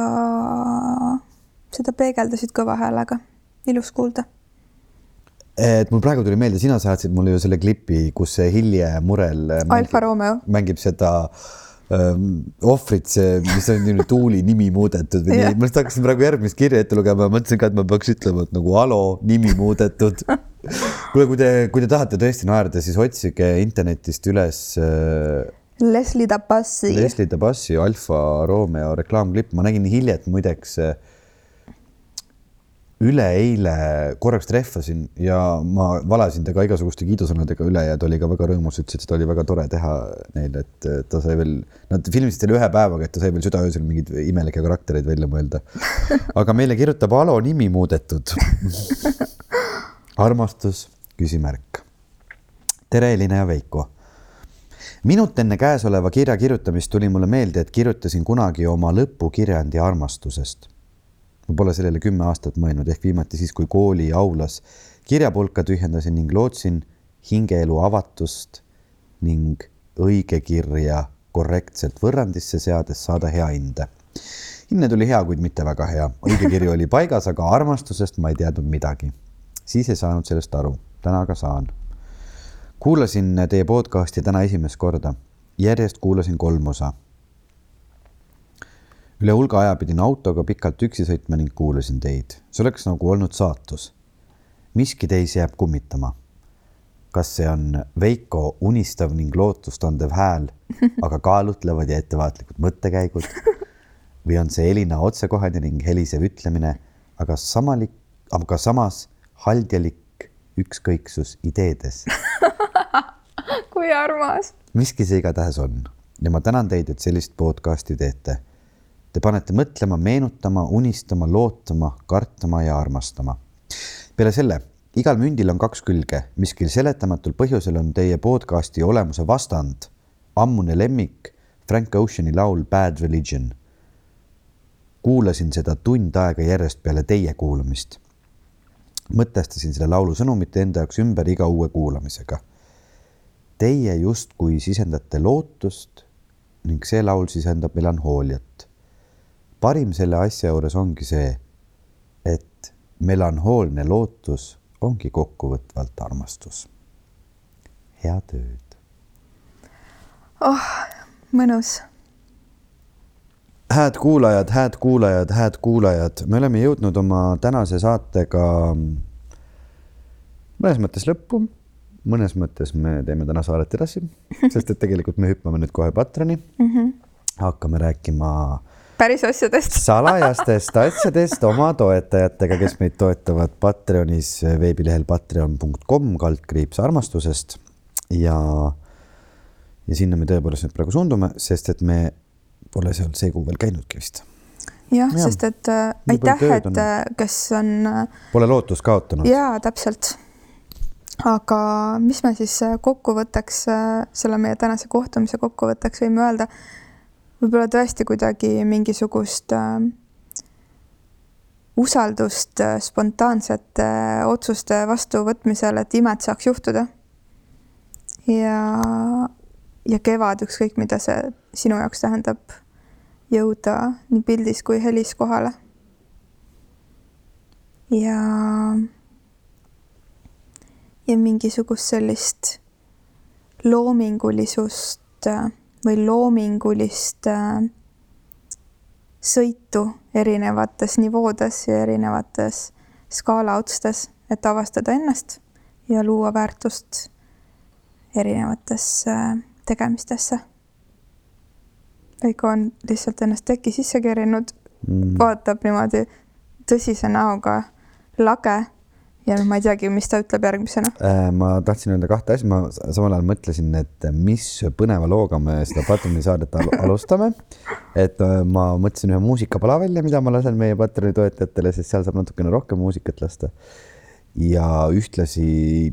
seda peegeldasid kõva häälega, ilus kuulda. Et mul praegu tuli meelde, sina saatsid mulle ju selle klipi, kus see Hilje Murel äh, mängib, Alfa Romeo. mängib seda ähm, ohvrit, see, mis on nüüd Tuuli nimi muudetud või nii, ma lihtsalt hakkasin praegu järgmist kirja ette lugema, mõtlesin ka, et ma peaks ütlema, et nagu alo, nimi muudetud. (laughs) kuule, kui te, kui te tahate tõesti naerda, siis otsige internetist üles äh, Leslie Dabassi. Leslie Dabassi Alfa Romeo reklaamklipp, ma nägin Hiljet muideks äh, üleeile korraks trehvasin ja ma valasin temaga igasuguste kiidusõnadega üle ja ta oli ka väga rõõmus, ütles, et seda oli väga tore teha neil, et ta sai veel, nad filmisid selle ühe päevaga, et ta sai veel südaöösel mingeid imelikke karaktereid välja mõelda. (laughs) aga meile kirjutab Alo nimi muudetud (laughs) armastus, küsimärk. tere, Elina ja Veiko minut enne käesoleva kirja kirjutamist tuli mulle meelde, et kirjutasin kunagi oma lõpukirjandi armastusest ma pole sellele kümme aastat mõelnud, ehk viimati siis, kui kooli aulas kirjapulka tühjendasin ning lootsin hingeelu avatust ning õigekirja korrektselt võrrandisse seades saada hea hinde. hinne tuli hea, kuid mitte väga hea. õigekiri oli paigas, aga armastusest ma ei teadnud midagi. siis ei saanud sellest aru, täna aga saan. Kuulasin teie podcasti täna esimest korda. järjest kuulasin kolm osa üle hulga aja pidin autoga pikalt üksi sõitma ning kuulasin teid. see oleks nagu olnud saatus. miski teis jääb kummitama. kas see on Veiko unistav ning lootustandev hääl, aga kaalutlevad ja ettevaatlikud mõttekäigud või on see Elina otsekohene ning helisev ütlemine, aga samalik, aga samas haldjalik ükskõiksus ideedes (laughs) kui armas. miski see igatahes on ja ma tänan teid, et sellist podcasti teete Te panete mõtlema, meenutama, unistama, lootama, kartma ja armastama. peale selle, igal mündil on kaks külge, miskil seletamatul põhjusel on teie podcasti olemuse vastand, ammune lemmik, Frank Oceani laul Bad Religion. kuulasin seda tund aega järjest peale teie kuulamist. mõtestasin selle laulu sõnumit enda jaoks ümber iga uue kuulamisega. Teie justkui sisendate lootust ning see laul sisendab melanhooliat. parim selle asja juures ongi see, et melanhoolne lootus ongi kokkuvõtvalt armastus. head ööd. mõnus hääd kuulajad, hääd kuulajad, hääd kuulajad, me oleme jõudnud oma tänase saatega mõnes mõttes lõppu, mõnes mõttes me teeme täna saadet edasi, sest et tegelikult me hüppame nüüd kohe Patroni mm. -hmm. hakkame rääkima päris asjadest salajastest asjadest oma toetajatega, kes meid toetavad Patreonis veebilehel patreon.com kaldkriips armastusest ja, ja sinna me tõepoolest nüüd praegu suundume, sest et me pole seal see kuu veel käinudki vist. jah ja., sest et äh, aitäh, et on. Äh, kes on äh,. Pole lootust kaotanud. jaa, täpselt. Aga mis me siis äh, kokkuvõtteks äh,, selle meie tänase kohtumise kokkuvõtteks võime öelda, võib-olla tõesti kuidagi mingisugust äh, usaldust äh, spontaansete otsuste vastuvõtmisel, et imed saaks juhtuda. ja, ja kevad, ükskõik mida see sinu jaoks tähendab jõuda nii pildis kui helis kohale. ja, ja mingisugust sellist loomingulisust või loomingulist äh, sõitu erinevates nivoodes ja erinevates skaalaotstes, et avastada ennast ja luua väärtust erinevatesse äh, tegemistesse Veiko on lihtsalt ennast teki sisse kerinud mm., vaatab niimoodi tõsise näoga lage ja noh, ma ei teagi, mis ta ütleb järgmisena äh,. ma tahtsin öelda kahte asja, ma samal ajal mõtlesin, et mis põneva looga me seda Patroni saadet al alustame. et äh, ma mõtlesin ühe muusikapala välja, mida ma lasen meie Patroni toetajatele, sest seal saab natukene rohkem muusikat lasta ja ühtlasi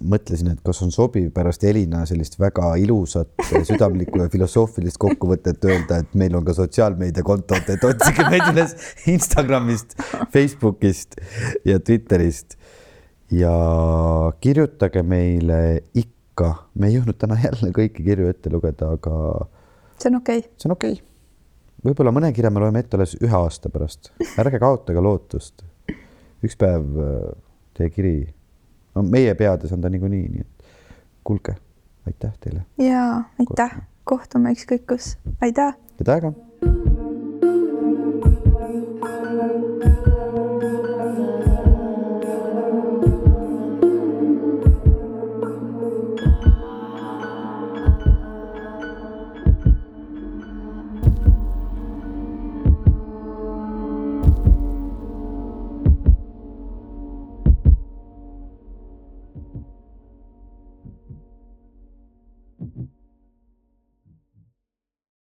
mõtlesin, et kas on sobiv pärast Elina sellist väga ilusat, südamlikku ja filosoofilist kokkuvõtet öelda, et meil on ka sotsiaalmeediakontod, et otsige meid üles Instagramist, Facebookist ja Twitterist. Ja kirjutage meile ikka, me ei jõudnud täna jälle kõiki kirju ette lugeda, aga. see on okei okay.. see on okei okay. võib-olla mõne kirja me loeme ette alles ühe aasta pärast, ärge kaotage lootust. üks päev teie kiri, no meie peades on ta niikuinii, nii et kuulge, aitäh teile. ja aitäh, kohtume ükskõik kus, aitäh. head aega